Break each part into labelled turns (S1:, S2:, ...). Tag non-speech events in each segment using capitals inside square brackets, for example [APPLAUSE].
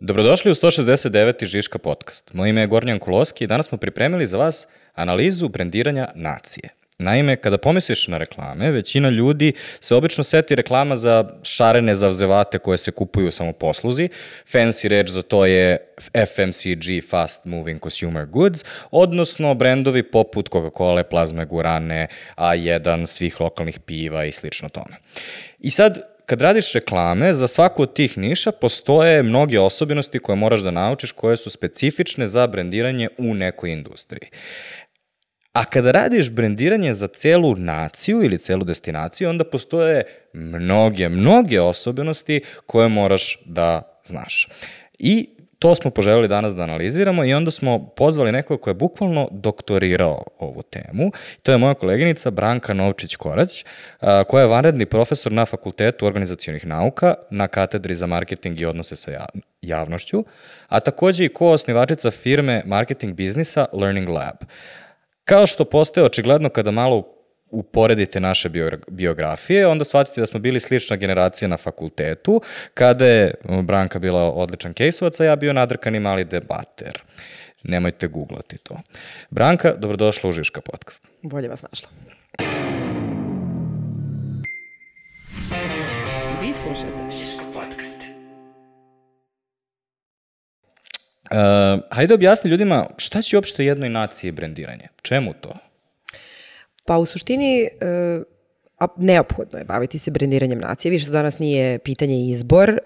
S1: Dobrodošli u 169. Žiška podcast. Moje ime je Gornjan Kuloski i danas smo pripremili za vas analizu brendiranja nacije. Naime, kada pomisliš na reklame, većina ljudi se obično seti reklama za šarene zavzevate koje se kupuju samo posluzi. Fancy reč za to je FMCG, Fast Moving Consumer Goods, odnosno brendovi poput Coca-Cola, Plazme Gurane, A1, svih lokalnih piva i slično tome. I sad, kad radiš reklame, za svaku od tih niša postoje mnoge osobenosti koje moraš da naučiš koje su specifične za brendiranje u nekoj industriji. A kada radiš brendiranje za celu naciju ili celu destinaciju, onda postoje mnoge, mnoge osobenosti koje moraš da znaš. I to smo poželjeli danas da analiziramo i onda smo pozvali nekoga ko je bukvalno doktorirao ovu temu. To je moja koleginica Branka Novčić-Korać, koja je vanredni profesor na Fakultetu organizacijonih nauka na katedri za marketing i odnose sa javnošću, a takođe i ko-osnivačica firme marketing biznisa Learning Lab. Kao što postaje očigledno kada malo uporedite naše biografije, onda shvatite da smo bili slična generacija na fakultetu, kada je Branka bila odličan kejsovac, a ja bio nadrkani mali debater. Nemojte googlati to. Branka, dobrodošla u Žiška podcast.
S2: Bolje vas našla. Vi slušate Žiška podcast.
S1: Uh, hajde objasni ljudima šta će uopšte jednoj naciji brendiranje? Čemu to?
S2: Pa u suštini e, a neophodno je baviti se brendiranjem nacije. Više to danas nije pitanje izbor,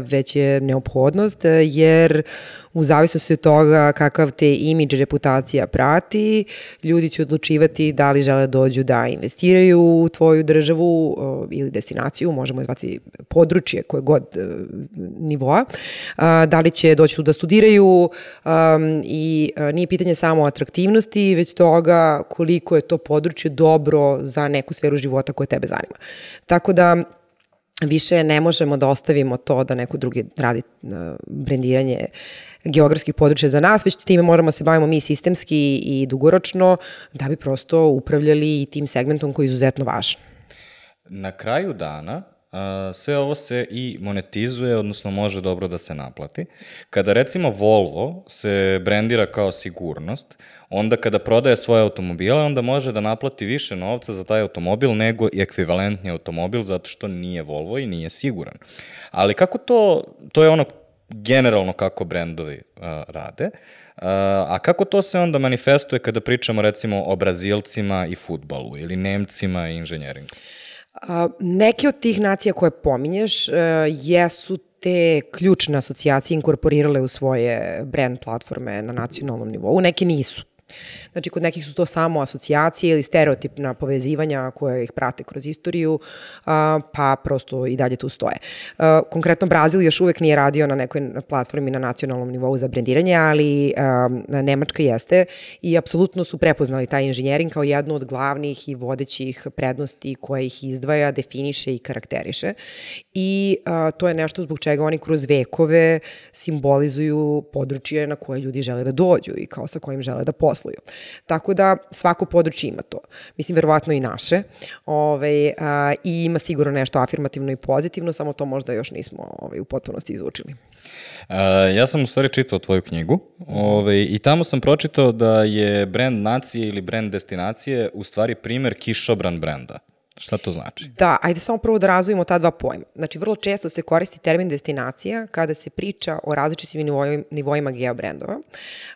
S2: već je neophodnost, jer u zavisnosti od toga kakav te imidž reputacija prati, ljudi će odlučivati da li žele da dođu da investiraju u tvoju državu ili destinaciju, možemo je zvati područje koje god e, nivoa, da li će doći tu da studiraju i e, nije pitanje samo atraktivnosti, već toga koliko je to područje dobro za neku sferu života koja tebe zanima. Tako da više ne možemo da ostavimo to da neko drugi radi uh, brendiranje geografskih područja za nas, već time moramo se bavimo mi sistemski i dugoročno da bi prosto upravljali i tim segmentom koji je izuzetno važan.
S1: Na kraju dana sve ovo se i monetizuje, odnosno može dobro da se naplati. Kada recimo Volvo se brendira kao sigurnost, onda kada prodaje svoje automobile, onda može da naplati više novca za taj automobil nego i ekvivalentni automobil, zato što nije Volvo i nije siguran. Ali kako to, to je ono generalno kako brendovi uh, rade, uh, a kako to se onda manifestuje kada pričamo recimo o Brazilcima i futbalu ili Nemcima i inženjeringu?
S2: Neke od tih nacija koje pominješ uh, jesu te ključne asocijacije inkorporirale u svoje brand platforme na nacionalnom nivou, neke nisu. Znači, kod nekih su to samo asocijacije ili stereotipna povezivanja koje ih prate kroz istoriju, pa prosto i dalje tu stoje. Konkretno, Brazil još uvek nije radio na nekoj platformi na nacionalnom nivou za brendiranje, ali Nemačka jeste i apsolutno su prepoznali taj inženjering kao jednu od glavnih i vodećih prednosti koje ih izdvaja, definiše i karakteriše. I to je nešto zbog čega oni kroz vekove simbolizuju područje na koje ljudi žele da dođu i kao sa kojim žele da posluju. Tako da svako područje ima to. Mislim, verovatno i naše. Ove, ovaj, a, I ima sigurno nešto afirmativno i pozitivno, samo to možda još nismo ove, ovaj, u potpunosti izučili.
S1: Uh, ja sam u stvari čitao tvoju knjigu ove, ovaj, i tamo sam pročitao da je brand nacije ili brand destinacije u stvari primer kišobran brenda. Šta to znači?
S2: Da, ajde samo prvo da razvojimo ta dva pojma. Znači, vrlo često se koristi termin destinacija kada se priča o različitim nivoima, nivoima geobrendova,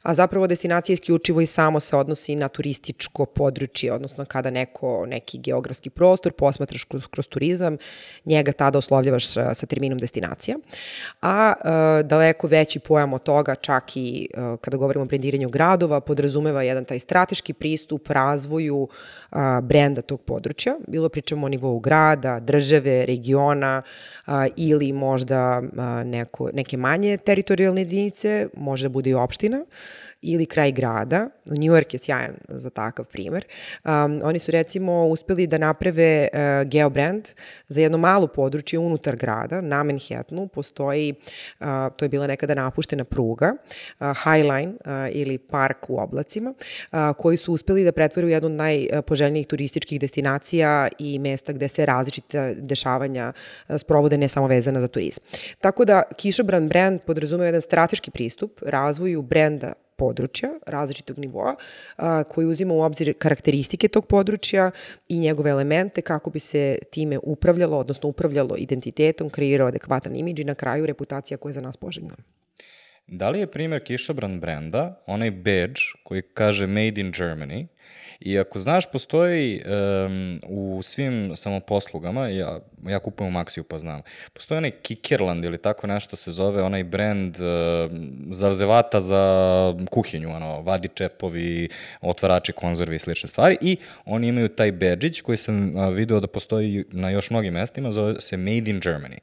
S2: a zapravo destinacija isključivo i samo se odnosi na turističko područje, odnosno kada neko, neki geografski prostor posmatraš kroz, kroz turizam, njega tada oslovljavaš sa, sa terminom destinacija. A e, daleko veći pojam od toga, čak i e, kada govorimo o brendiranju gradova, podrazumeva jedan taj strateški pristup razvoju a, brenda tog područja, bilo pričamo o nivou grada, države, regiona a, ili možda a, neko, neke manje teritorijalne jedinice, možda bude i opština ili kraj grada. New York je sjajan za takav primer. Um, oni su recimo uspeli da naprave uh, geobrand za jedno malo područje unutar grada, na Manhattanu postoji, uh, to je bila nekada napuštena pruga, uh, Highline uh, ili park u oblacima, uh, koji su uspeli da pretvore u jednu od najpoželjnijih turističkih destinacija i mesta gde se različite dešavanja e, sprovode, ne samo vezana za turizam. Tako da Kišobran brand podrazumeva jedan strateški pristup razvoju brenda područja različitog nivoa a, koji uzima u obzir karakteristike tog područja i njegove elemente kako bi se time upravljalo, odnosno upravljalo identitetom, kreirao adekvatan imidž i na kraju reputacija koja je za nas poželjna.
S1: Da li je primer kišobran brenda, onaj badge koji kaže Made in Germany, I ako znaš, postoji um, u svim samoposlugama, ja, ja kupujem u Maxiju pa znam, postoji onaj Kikerland ili tako nešto se zove, onaj brand uh, zavzevata za kuhinju, ono, vadi čepovi, otvarači konzervi i slične stvari i oni imaju taj bedžić koji sam video da postoji na još mnogim mestima, zove se Made in Germany.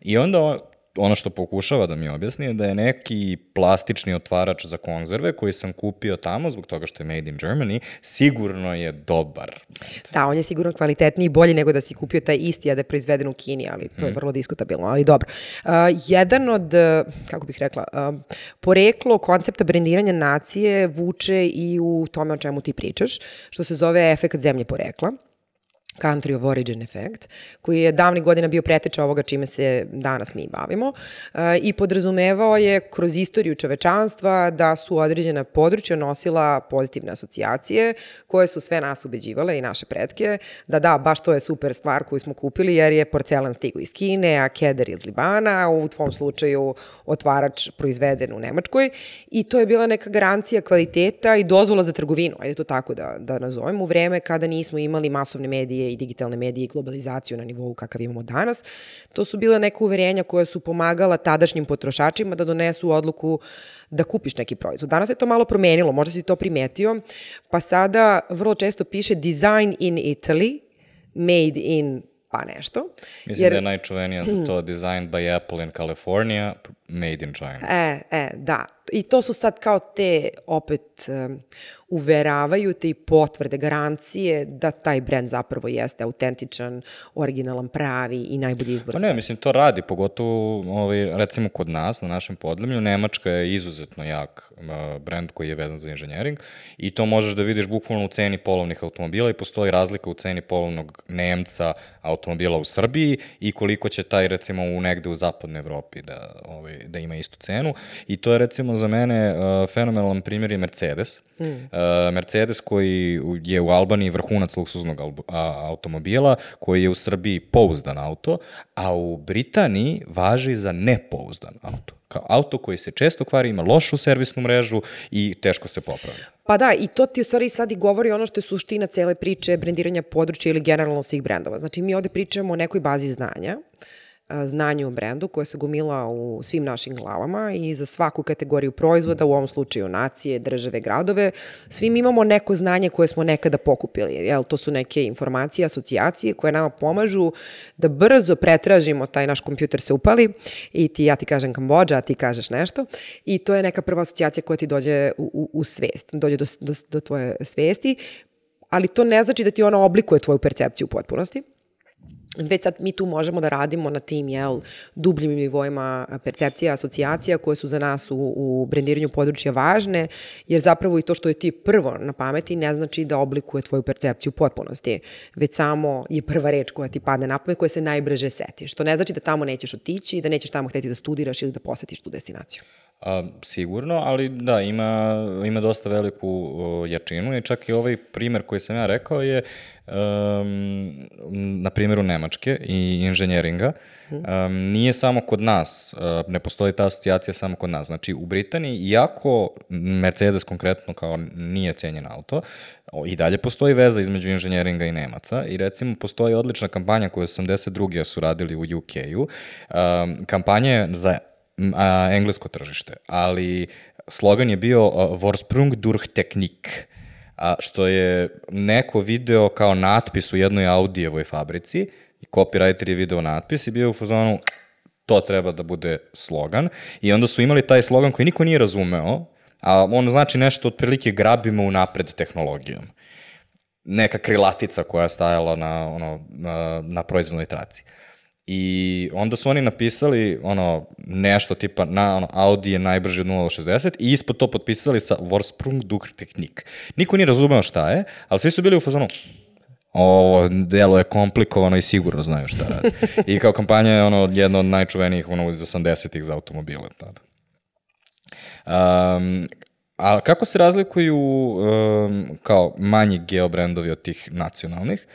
S1: I onda ono što pokušava da mi objasni je da je neki plastični otvarač za konzerve koji sam kupio tamo zbog toga što je made in Germany, sigurno je dobar.
S2: Da, on je sigurno kvalitetniji i bolji nego da si kupio taj isti, a da je proizveden u Kini, ali to je mm. vrlo diskutabilno, ali dobro. Uh, jedan od, kako bih rekla, uh, poreklo koncepta brendiranja nacije vuče i u tome o čemu ti pričaš, što se zove efekt zemlje porekla country of origin effect, koji je davnih godina bio preteča ovoga čime se danas mi bavimo e, i podrazumevao je kroz istoriju čovečanstva da su određena područja nosila pozitivne asocijacije koje su sve nas ubeđivale i naše pretke da da, baš to je super stvar koju smo kupili jer je porcelan stigo iz Kine, a keder iz Libana, u tvom slučaju otvarač proizveden u Nemačkoj. I to je bila neka garancija kvaliteta i dozvola za trgovinu, ajde to tako da, da nazovem, u vreme kada nismo imali masovne medije i digitalne medije i globalizaciju na nivou kakav imamo danas. To su bila neka uverenja koja su pomagala tadašnjim potrošačima da donesu odluku da kupiš neki proizvod. Danas je to malo promenilo, možda si to primetio, pa sada vrlo često piše design in Italy, made in pa nešto.
S1: Mislim jer, da je najčuvenija za to designed by Apple in California, made in China.
S2: E, e, da. I to su sad kao te opet um, uveravaju te i potvrde, garancije da taj brend zapravo jeste autentičan, originalan, pravi i najbolji izbor.
S1: Pa ne, mislim, to radi, pogotovo ovaj, recimo kod nas, na našem podlemlju, Nemačka je izuzetno jak uh, brend koji je vezan za inženjering i to možeš da vidiš bukvalno u ceni polovnih automobila i postoji razlika u ceni polovnog Nemca automobila u Srbiji i koliko će taj recimo u negde u zapadnoj Evropi da, ovaj, da ima istu cenu i to je recimo za mene uh, fenomenalan primjer je Mercedes. Mm. Uh, Mercedes koji je u Albaniji vrhunac luksuznog automobila, koji je u Srbiji pouzdan auto, a u Britaniji važi za nepouzdan auto. Kao auto koji se često kvari, ima lošu servisnu mrežu i teško se popravlja.
S2: Pa da, i to ti u stvari sad i govori ono što je suština cele priče brendiranja područja ili generalno svih brendova. Znači, mi ovde pričamo o nekoj bazi znanja, znanje o brendu koje se gomila u svim našim glavama i za svaku kategoriju proizvoda, u ovom slučaju nacije, države, gradove, svi mi imamo neko znanje koje smo nekada pokupili. Jel, to su neke informacije, asocijacije koje nama pomažu da brzo pretražimo, taj naš kompjuter se upali i ti, ja ti kažem Kambođa, a ti kažeš nešto i to je neka prva asocijacija koja ti dođe u, u, u svest, dođe do, do, do tvoje svesti, ali to ne znači da ti ona oblikuje tvoju percepciju u potpunosti već sad mi tu možemo da radimo na tim jel, dubljim nivoima percepcija, asocijacija koje su za nas u, u brendiranju područja važne, jer zapravo i to što je ti prvo na pameti ne znači da oblikuje tvoju percepciju u potpunosti, već samo je prva reč koja ti padne na pamet, koja se najbrže seti. Što ne znači da tamo nećeš otići i da nećeš tamo hteti da studiraš ili da posetiš tu destinaciju.
S1: A, sigurno, ali da, ima, ima dosta veliku o, jačinu i čak i ovaj primer koji sam ja rekao je um, na primjeru Nemačke i inženjeringa. Um, nije samo kod nas, uh, ne postoji ta asocijacija samo kod nas. Znači, u Britaniji, iako Mercedes konkretno kao nije cijenjen auto, i dalje postoji veza između inženjeringa i Nemaca i recimo postoji odlična kampanja koju 82. su radili u UK-u. Um, kampanja je za a, englesko tržište, ali slogan je bio Vorsprung durch Technik, a, što je neko video kao natpis u jednoj Audijevoj fabrici i copywriter je video natpis i bio u fazonu to treba da bude slogan i onda su imali taj slogan koji niko nije razumeo, a on znači nešto otprilike grabimo u napred tehnologijom. Neka krilatica koja je stajala na, ono, na, na proizvodnoj traci. I onda su oni napisali ono nešto tipa na ono, Audi je najbrži od 0.60 i ispod to potpisali sa Vorsprung Technik. Niko nije razumeo šta je, ali svi su bili u fazonu ovo delo je komplikovano i sigurno znaju šta radi. I kao kampanja je ono jedna od najčuvenijih ono iz 80-ih za automobile tada. Um, a kako se razlikuju um, kao manji geobrendovi od tih nacionalnih?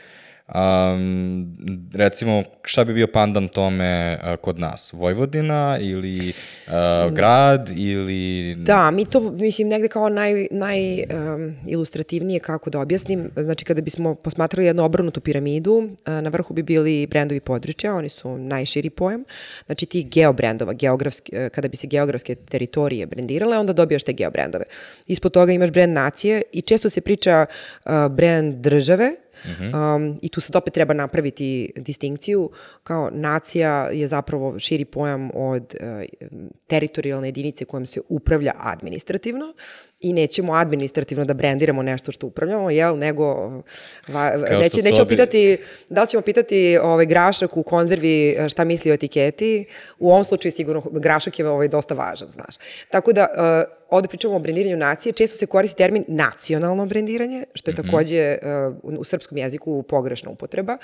S1: Um, recimo, šta bi bio pandan tome uh, kod nas? Vojvodina ili uh, grad ili...
S2: Da, mi to, mislim, negde kao naj, naj um, ilustrativnije kako da objasnim. Znači, kada bismo posmatrali jednu obrnutu piramidu, uh, na vrhu bi bili brendovi područja, oni su najširi pojam. Znači, ti geobrendova, geografski, uh, kada bi se geografske teritorije brendirale, onda dobijaš te geobrendove. Ispod toga imaš brend nacije i često se priča uh, brend države, um, I tu sad opet treba napraviti distinkciju. Kao nacija je zapravo širi pojam od uh, teritorijalne jedinice kojom se upravlja administrativno i nećemo administrativno da brendiramo nešto što upravljamo, jel, nego va, neće, nećemo bi... pitati, da li ćemo pitati ovaj, grašak u konzervi šta misli o etiketi, u ovom slučaju sigurno grašak je ovaj, dosta važan, znaš. Tako da, uh, ovde pričamo o brendiranju nacije, često se koristi termin nacionalno brendiranje, što je mm -hmm. takođe uh, u srpskom jeziku pogrešna upotreba,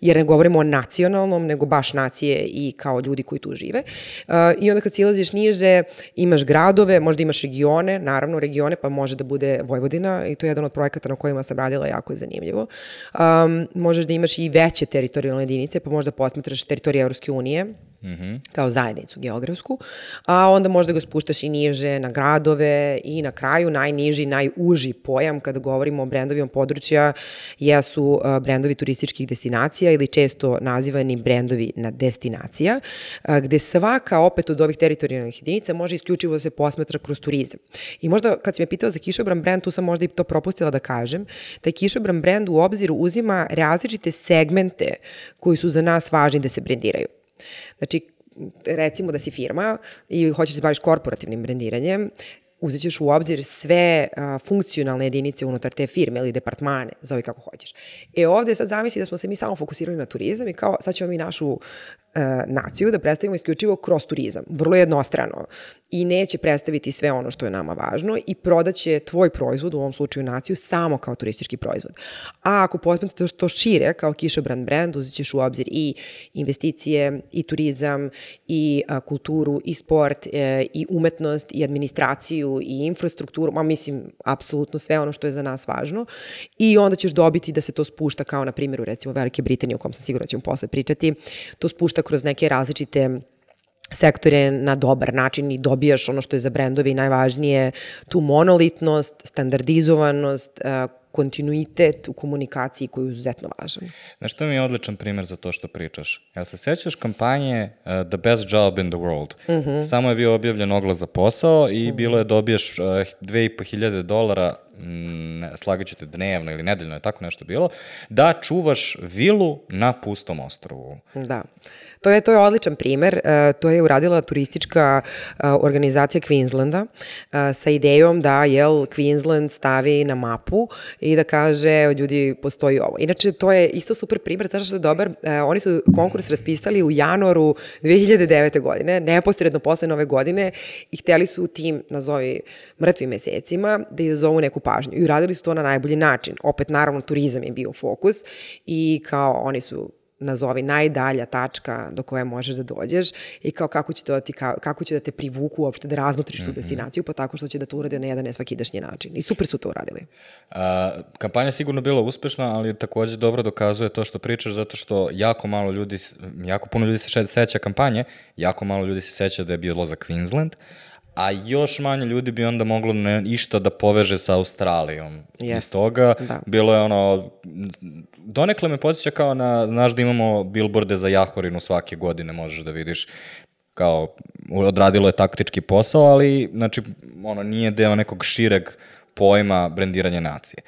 S2: jer ne govorimo o nacionalnom, nego baš nacije i kao ljudi koji tu žive. Uh, I onda kad silaziš niže, imaš gradove, možda imaš regione, naravno regione, pa može da bude Vojvodina i to je jedan od projekata na kojima sam radila, jako je zanimljivo. Um, možeš da imaš i veće teritorijalne jedinice, pa možda posmetraš teritorije Evropske unije, mm -hmm. kao zajednicu geografsku, a onda možda ga spuštaš i niže na gradove i na kraju najniži, najuži pojam kada govorimo o brendovima područja jesu uh, brendovi turističkih destinacija ili često nazivani brendovi na destinacija, uh, gde svaka opet od ovih teritorijalnih jedinica može isključivo da se posmetra kroz turizam. I možda kad si me pitao za kišobran brend, tu sam možda i to propustila da kažem, taj kišobran brend u obziru uzima različite segmente koji su za nas važni da se brendiraju. Znači, recimo da si firma i hoćeš da se baviš korporativnim brendiranjem, uzet ćeš u obzir sve a, funkcionalne jedinice unutar te firme ili departmane, zove kako hoćeš. E ovde sad zamisli da smo se mi samo fokusirali na turizam i kao sad ćemo mi našu e, naciju da predstavimo isključivo kroz turizam, vrlo jednostrano i neće predstaviti sve ono što je nama važno i prodaće tvoj proizvod, u ovom slučaju naciju, samo kao turistički proizvod. A ako posmetate to šire, kao kišobran brand, uzet ćeš u obzir i investicije, i turizam, i a, kulturu, i sport, e, i umetnost, i administraciju, i infrastrukturu, ma mislim, apsolutno sve ono što je za nas važno. I onda ćeš dobiti da se to spušta kao na primjeru recimo Velike Britanije, o kom sam sigurno da ćemo posle pričati, to spušta kroz neke različite sektore na dobar način i dobijaš ono što je za brendove i najvažnije, tu monolitnost, standardizovanost, e, kontinuitet u komunikaciji koji je izuzetno važan.
S1: Znaš, to mi je odličan primer za to što pričaš. Jel se sećaš kampanje uh, The Best Job in the World? Mm -hmm. Samo je bio objavljen oglas za posao i mm -hmm. bilo je dobiješ uh, 2500 dolara ne, slagaću te dnevno ili nedeljno je tako nešto bilo, da čuvaš vilu na pustom ostrovu.
S2: Da. To je, to je odličan primer. Uh, to je uradila turistička uh, organizacija Queenslanda uh, sa idejom da jel, Queensland stavi na mapu i da kaže ljudi postoji ovo. Inače, to je isto super primer, zato što je dobar. Oni su konkurs raspisali u januaru 2009. godine, neposredno posle nove godine i hteli su tim, nazovi, mrtvim mesecima, da izazovu neku pažnju. I uradili su to na najbolji način. Opet, naravno, turizam je bio fokus i kao oni su nazovi najdalja tačka do koje možeš da dođeš i kao kako će, to da ti, kako će da te privuku uopšte da razmotriš mm -hmm. tu mhm. destinaciju, pa tako što će da to urade na jedan nesvakidašnji način. I super su to uradili.
S1: A, kampanja sigurno bila uspešna, ali takođe dobro dokazuje to što pričaš, zato što jako malo ljudi, jako puno ljudi se seća kampanje, jako malo ljudi se seća da je bilo za Queensland, a još manje ljudi bi onda moglo ne, išta da poveže sa Australijom. Yes. Iz toga da. bilo je ono, donekle me podsjeća kao na, znaš da imamo bilborde za Jahorinu svake godine, možeš da vidiš kao odradilo je taktički posao, ali znači ono nije deo nekog šireg pojma brendiranja nacije.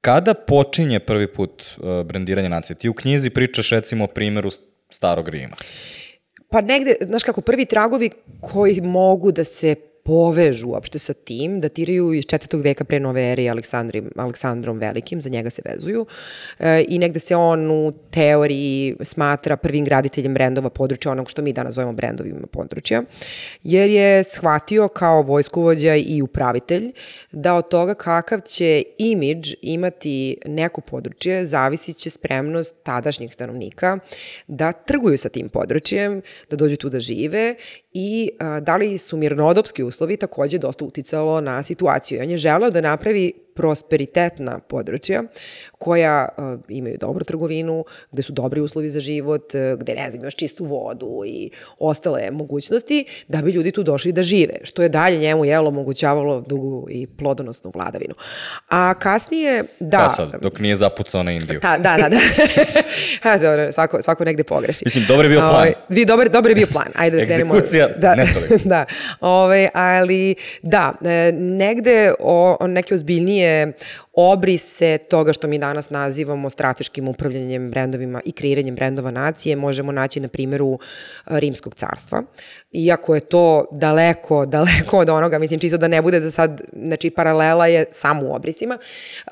S1: Kada počinje prvi put uh, brendiranje nacije? Ti u knjizi pričaš recimo o primjeru Starog Rima.
S2: Pa negde, znaš kako, prvi tragovi koji mogu da se povežu uopšte sa tim, datiraju iz četvrtog veka pre nove ere Aleksandrim, Aleksandrom Velikim, za njega se vezuju. E, i negde se on u teoriji smatra prvim graditeljem brendova područja, onog što mi danas zovemo brendovima područja, jer je shvatio kao vojskovođa i upravitelj da od toga kakav će imidž imati neko područje zavisit će spremnost tadašnjih stanovnika da trguju sa tim područjem, da dođu tu da žive i a, da li su mirnodopski uslovi takođe dosta uticalo na situaciju. On je želeo da napravi prosperitetna područja koja uh, imaju dobru trgovinu, gde su dobri uslovi za život, uh, gde, ne znam, imaš čistu vodu i ostale mogućnosti, da bi ljudi tu došli da žive, što je dalje njemu jelo omogućavalo dugu i plodonosnu vladavinu. A kasnije, da...
S1: Pa sad, dok nije zapucao na Indiju.
S2: Ta, da, da, da. [LAUGHS] ha, dobro, svako, svako negde pogreši.
S1: Mislim, dobar je bio plan.
S2: Ovaj, vi, dobar, dobar je bio plan. Ajde da krenemo.
S1: Egzekucija,
S2: da,
S1: ne [LAUGHS] toliko.
S2: da, ovaj, ali da, e, negde o, o neke ozbiljnije obrise toga što mi danas nazivamo strateškim upravljanjem brendovima i kreiranjem brendova nacije možemo naći na primjeru Rimskog carstva. Iako je to daleko, [LAUGHS] daleko od onoga, mislim čisto da ne bude da sad, znači paralela je samo u obrisima.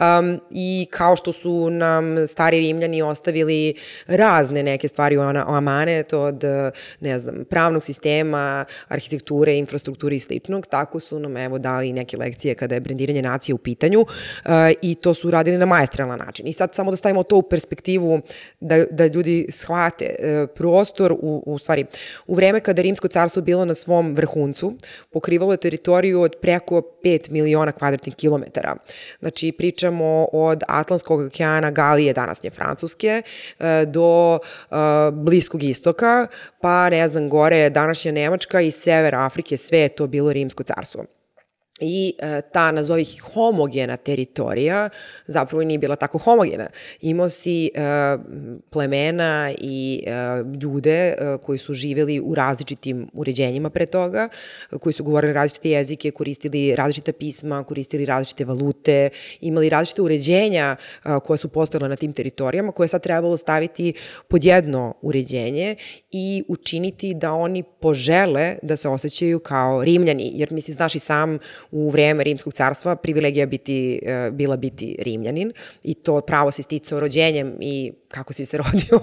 S2: Um, I kao što su nam stari Rimljani ostavili razne neke stvari o, o amanet od, ne znam, pravnog sistema, arhitekture, infrastrukture i sličnog, tako su nam evo dali neke lekcije kada je brendiranje nacije u pitanju uh, i to su radili na majestralan način. I sad samo da stavimo to u perspektivu da, da ljudi shvate uh, prostor u, u stvari u vreme kada Rimsko carstvo bilo na svom vrhuncu, pokrivalo je teritoriju od preko 5 miliona kvadratnih kilometara. Znači pričamo od Atlantskog okeana Galije, danasnje Francuske, uh, do uh, Bliskog istoka, pa ne znam, gore današnja Nemačka i sever Afrike, sve je to bilo Rimsko carstvo i e, ta, nazovi homogena teritorija, zapravo nije bila tako homogena. Imao si e, plemena i e, ljude e, koji su živeli u različitim uređenjima pre toga, koji su govorili različite jezike, koristili različite pisma, koristili različite valute, imali različite uređenja e, koje su postojale na tim teritorijama, koje je sad trebalo staviti pod jedno uređenje i učiniti da oni požele da se osjećaju kao rimljani, jer misli, znaš i sam u vreme Rimskog carstva privilegija biti, e, bila biti Rimljanin i to pravo se sticao rođenjem i kako si se [LAUGHS] rodio,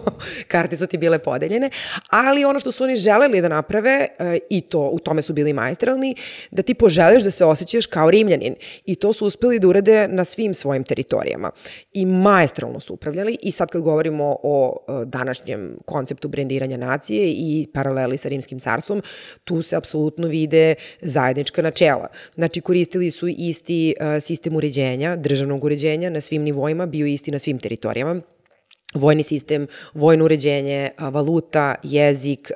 S2: karte su ti bile podeljene, ali ono što su oni želeli da naprave e, i to u tome su bili majstralni, da ti poželiš da se osjećaš kao Rimljanin. I to su uspeli da urade na svim svojim teritorijama. I majstralno su upravljali. I sad kad govorimo o e, današnjem konceptu brendiranja nacije i paraleli sa Rimskim carstvom, tu se apsolutno vide zajednička načela. Znači koristili su isti uh, sistem uređenja, državnog uređenja na svim nivoima, bio isti na svim teritorijama. Vojni sistem, vojno uređenje, valuta, jezik,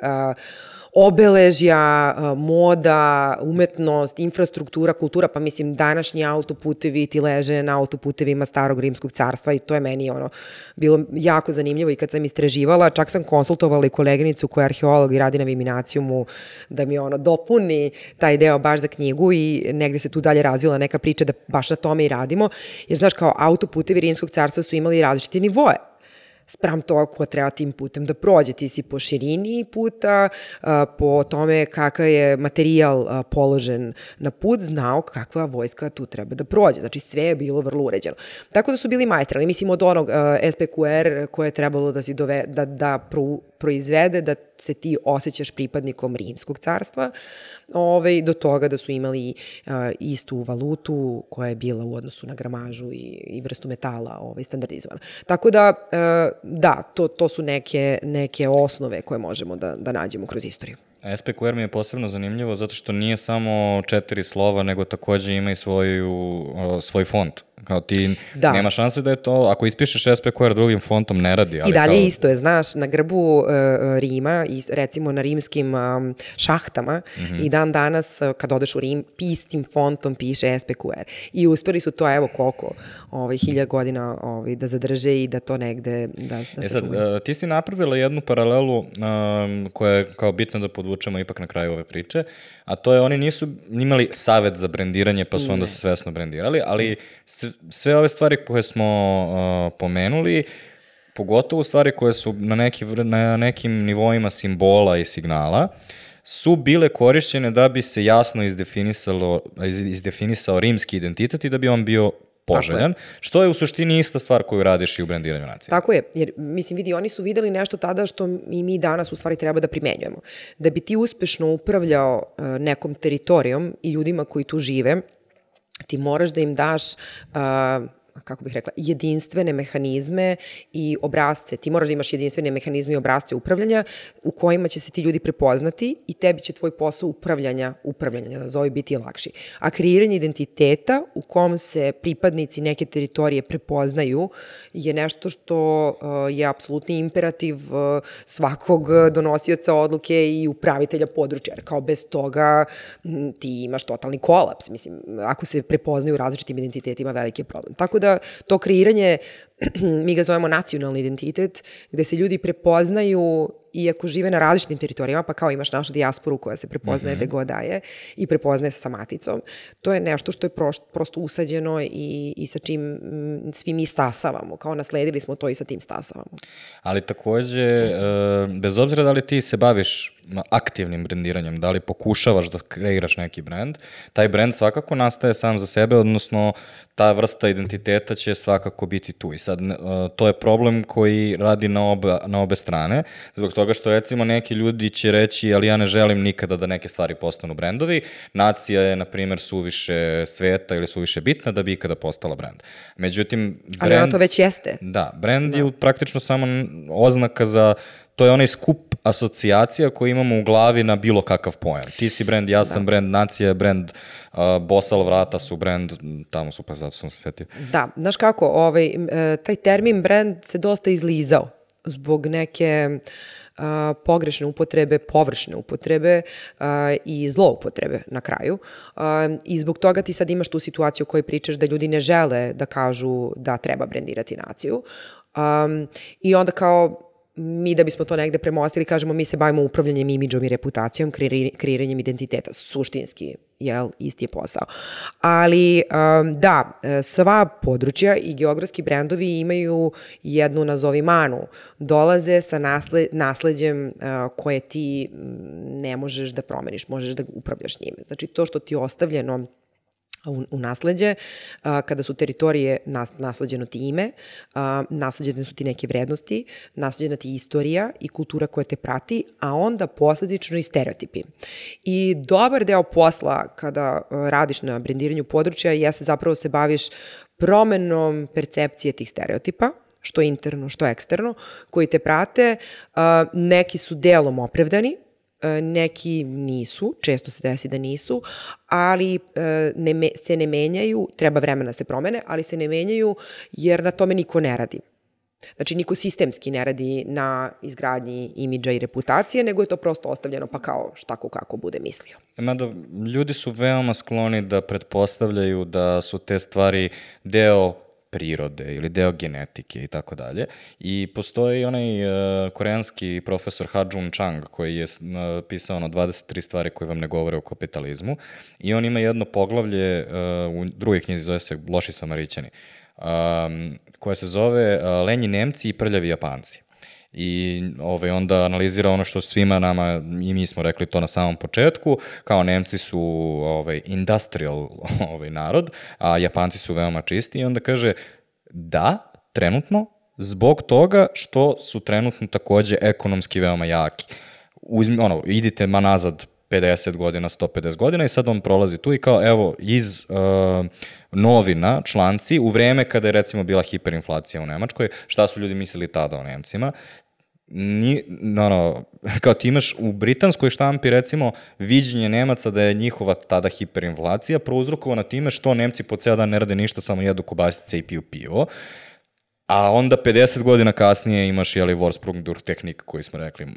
S2: obeležja, moda, umetnost, infrastruktura, kultura, pa mislim današnji autoputevi ti leže na autoputevima starog rimskog carstva i to je meni ono bilo jako zanimljivo i kad sam istraživala, čak sam konsultovala i koleginicu koja je arheolog i radi na Viminacijumu da mi ono dopuni taj deo baš za knjigu i negde se tu dalje razvila neka priča da baš na tome i radimo, jer znaš kao autoputevi rimskog carstva su imali različite nivoe spram toga ko treba tim putem da prođe. Ti si po širini puta, po tome kakav je materijal položen na put, znao kakva vojska tu treba da prođe. Znači sve je bilo vrlo uređeno. Tako da su bili majstrali. Mislim od onog SPQR koje je trebalo da, si dove, da, da proizvede da se ti osjećaš pripadnikom rimskog carstva, ovaj, do toga da su imali uh, istu valutu koja je bila u odnosu na gramažu i, i vrstu metala ovaj, standardizovana. Tako da, uh, da, to, to su neke, neke osnove koje možemo da, da nađemo kroz istoriju.
S1: SPQR mi je posebno zanimljivo zato što nije samo četiri slova, nego takođe ima i svoju, svoj font. Kao ti da. nema šanse da je to, ako ispišeš SPQR drugim fontom, ne radi. Ali
S2: I dalje
S1: kao...
S2: isto je, znaš, na grbu uh, Rima, i recimo na rimskim um, šahtama, mm -hmm. i dan danas, uh, kad odeš u Rim, pistim fontom piše SPQR. I uspeli su to, evo koliko, ovaj, hilja godina ovaj, da zadrže i da to negde, da, da
S1: e sad, uh, ti si napravila jednu paralelu um, koja je kao bitna da podvučemo ipak na kraju ove priče, a to je oni nisu imali savet za brendiranje pa su ne. onda svesno brendirali, ali sve ove stvari koje smo uh, pomenuli, pogotovo stvari koje su na, neki, na nekim nivoima simbola i signala, su bile korišćene da bi se jasno izdefinisalo, izdefinisao rimski identitet i da bi on bio poželjan, je. što je u suštini ista stvar koju radiš i u brendiranju nacije.
S2: Tako je, jer mislim vidi, oni su videli nešto tada što i mi danas u stvari treba da primenjujemo. Da bi ti uspešno upravljao uh, nekom teritorijom i ljudima koji tu žive, ti moraš da im daš uh, kako bih rekla, jedinstvene mehanizme i obrazce. Ti moraš da imaš jedinstvene mehanizme i obrazce upravljanja u kojima će se ti ljudi prepoznati i tebi će tvoj posao upravljanja, upravljanja, da zove biti lakši. A kreiranje identiteta u kom se pripadnici neke teritorije prepoznaju je nešto što uh, je apsolutni imperativ uh, svakog donosioca odluke i upravitelja područja. Jer kao bez toga ti imaš totalni kolaps. Mislim, ako se prepoznaju različitim identitetima, veliki je problem. Tako da to kreiranje, [CLEARS THROAT] mi ga zovemo nacionalni identitet, gde se ljudi prepoznaju iako žive na različitim teritorijama, pa kao imaš našu dijasporu koja se prepoznaje mm -hmm. god daje i prepoznaje se sa maticom, to je nešto što je prošt, prosto usađeno i, i sa čim m, svi mi stasavamo, kao nasledili smo to i sa tim stasavamo.
S1: Ali takođe, e, bez obzira da li ti se baviš aktivnim brendiranjem, da li pokušavaš da kreiraš neki brend, taj brend svakako nastaje sam za sebe, odnosno ta vrsta identiteta će svakako biti tu. I sad, e, to je problem koji radi na obe, na obe strane, zbog toga što recimo neki ljudi će reći, ali ja ne želim nikada da neke stvari postanu brendovi, nacija je, na primjer, suviše sveta ili suviše bitna da bi ikada postala brend. Međutim, brend...
S2: Ali ona to već jeste.
S1: Da, brend da. je praktično samo oznaka za to je onaj skup asocijacija koji imamo u glavi na bilo kakav pojam. Ti si brend, ja sam da. brend, nacija je brend, uh, Bosal vrata su brend, tamo su pa zato sam se setio.
S2: Da, znaš kako, ovaj, e, taj termin brend se dosta izlizao zbog neke uh, pogrešne upotrebe, površne upotrebe uh, i zloupotrebe na kraju. Uh, I zbog toga ti sad imaš tu situaciju o kojoj pričaš da ljudi ne žele da kažu da treba brendirati naciju. Um, I onda kao mi da bismo to negde premostili, kažemo mi se bavimo upravljanjem imidžom i reputacijom, kreiranjem identiteta, suštinski, jel, isti je posao. Ali um, da, sva područja i geografski brendovi imaju jednu nazovi manu. Dolaze sa nasle, nasledđem uh, koje ti ne možeš da promeniš, možeš da upravljaš njime. Znači to što ti je ostavljeno u, u nasledđe, a, kada su teritorije nas, nasleđeno ti ime, a, nasleđene su ti neke vrednosti, nasleđena ti istorija i kultura koja te prati, a onda posledično i stereotipi. I dobar deo posla kada radiš na brendiranju područja jeste zapravo se baviš promenom percepcije tih stereotipa, što interno, što eksterno, koji te prate, a, neki su delom opravdani, neki nisu, često se desi da nisu, ali e, ne, se ne menjaju, treba vremena da se promene, ali se ne menjaju jer na tome niko ne radi. Znači, niko sistemski ne radi na izgradnji imidža i reputacije, nego je to prosto ostavljeno pa kao šta ko kako bude mislio.
S1: Mada, ljudi su veoma skloni da pretpostavljaju da su te stvari deo prirode ili deo genetike i tako dalje. I postoji onaj uh, koreanski profesor Ha Jun Chang koji je uh, pisao ono 23 stvari koje vam ne govore o kapitalizmu i on ima jedno poglavlje uh, u drugoj knjizi zove se Loši samarićani um, koja se zove uh, Lenji Nemci i prljavi Japanci i ovaj, onda analizira ono što svima nama, i mi smo rekli to na samom početku, kao Nemci su ovaj, industrial [LAUGHS] ovaj, narod, a Japanci su veoma čisti i onda kaže da, trenutno, zbog toga što su trenutno takođe ekonomski veoma jaki. Uzmi, ono, idite ma nazad 50 godina, 150 godina i sad on prolazi tu i kao evo iz uh, novina, članci, u vreme kada je recimo bila hiperinflacija u Nemačkoj, šta su ljudi mislili tada o Nemcima, ni, no, no, kao ti imaš u britanskoj štampi recimo viđenje Nemaca da je njihova tada hiperinflacija prouzrokovana time što Nemci po ceo dan ne rade ništa, samo jedu kobasice i piju pivo. A onda 50 godina kasnije imaš jeli Vorsprungdur tehnik koji smo rekli.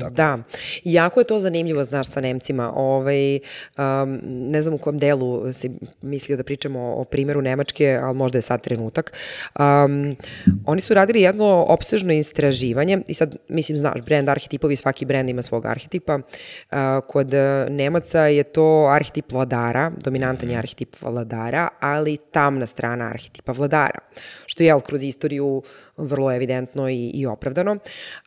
S2: Tako. Da, jako je to zanimljivo, znaš, sa Nemcima. Ovaj, um, ne znam u kom delu si mislio da pričamo o primeru Nemačke, ali možda je sad trenutak. Um, oni su radili jedno opsežno istraživanje i sad, mislim, znaš, brand arhetipovi, svaki brand ima svog arhetipa. Uh, kod Nemaca je to arhetip vladara, dominantan je mhm. arhetip vladara, ali tamna strana arhetipa vladara. Što je, kroz istoriju istoriju vrlo evidentno i, i opravdano,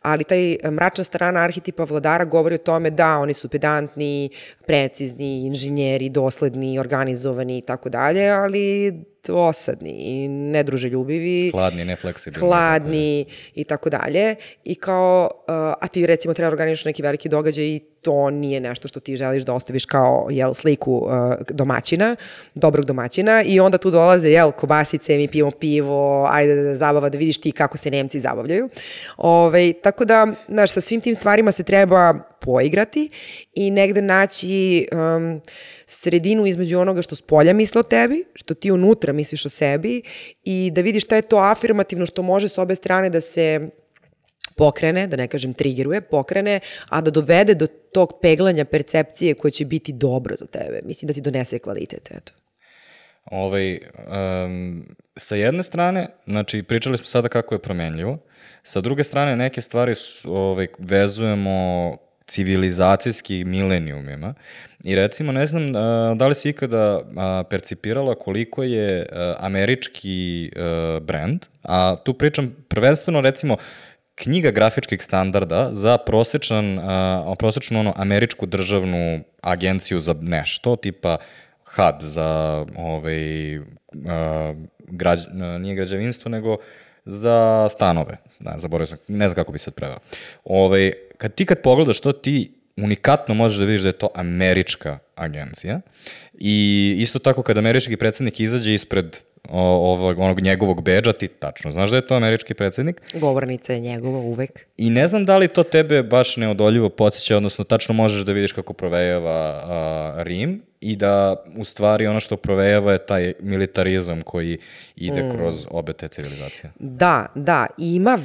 S2: ali taj mračna strana arhetipa vladara govori o tome da oni su pedantni, precizni, inženjeri, dosledni, organizovani i tako dalje, ali dosadni i nedruželjubivi.
S1: Hladni, nefleksibilni.
S2: Hladni i tako dalje. I kao, uh, a ti recimo treba organišati neki veliki događaj i to nije nešto što ti želiš da ostaviš kao jel, sliku uh, domaćina, dobrog domaćina i onda tu dolaze jel, kobasice, mi pijemo pivo, ajde da, da zabava, da vidiš ti kako se Nemci zabavljaju. Ove, tako da, znaš, sa svim tim stvarima se treba poigrati i negde naći um, sredinu između onoga što s polja misle o tebi, što ti unutra misliš o sebi i da vidiš šta je to afirmativno što može s obe strane da se pokrene, da ne kažem triggeruje, pokrene, a da dovede do tog peglanja percepcije koje će biti dobro za tebe. Mislim da ti donese kvalitet, eto.
S1: Ovaj, um, sa jedne strane, znači pričali smo sada kako je promenljivo, sa druge strane neke stvari su, ovaj, vezujemo civilizacijski milenijumima i recimo ne znam da li si ikada percipirala koliko je američki brand, a tu pričam prvenstveno recimo knjiga grafičkih standarda za prosečan, prosečnu ono, američku državnu agenciju za nešto, tipa HUD za ovaj, građ, nije građevinstvo, nego za stanove. Da, zaboravio sam, ne znam kako bi sad preveo. Ovaj, kad ti kad pogledaš to, ti unikatno možeš da vidiš da je to američka agencija i isto tako kad američki predsednik izađe ispred ovog, onog njegovog beđa, ti tačno znaš da je to američki predsednik.
S2: Govornica je njegova uvek.
S1: I ne znam da li to tebe baš neodoljivo podsjeća, odnosno tačno možeš da vidiš kako provejava a, Rim i da u stvari ono što provejava je taj militarizam koji ide mm. kroz obe te civilizacije.
S2: Da, da, ima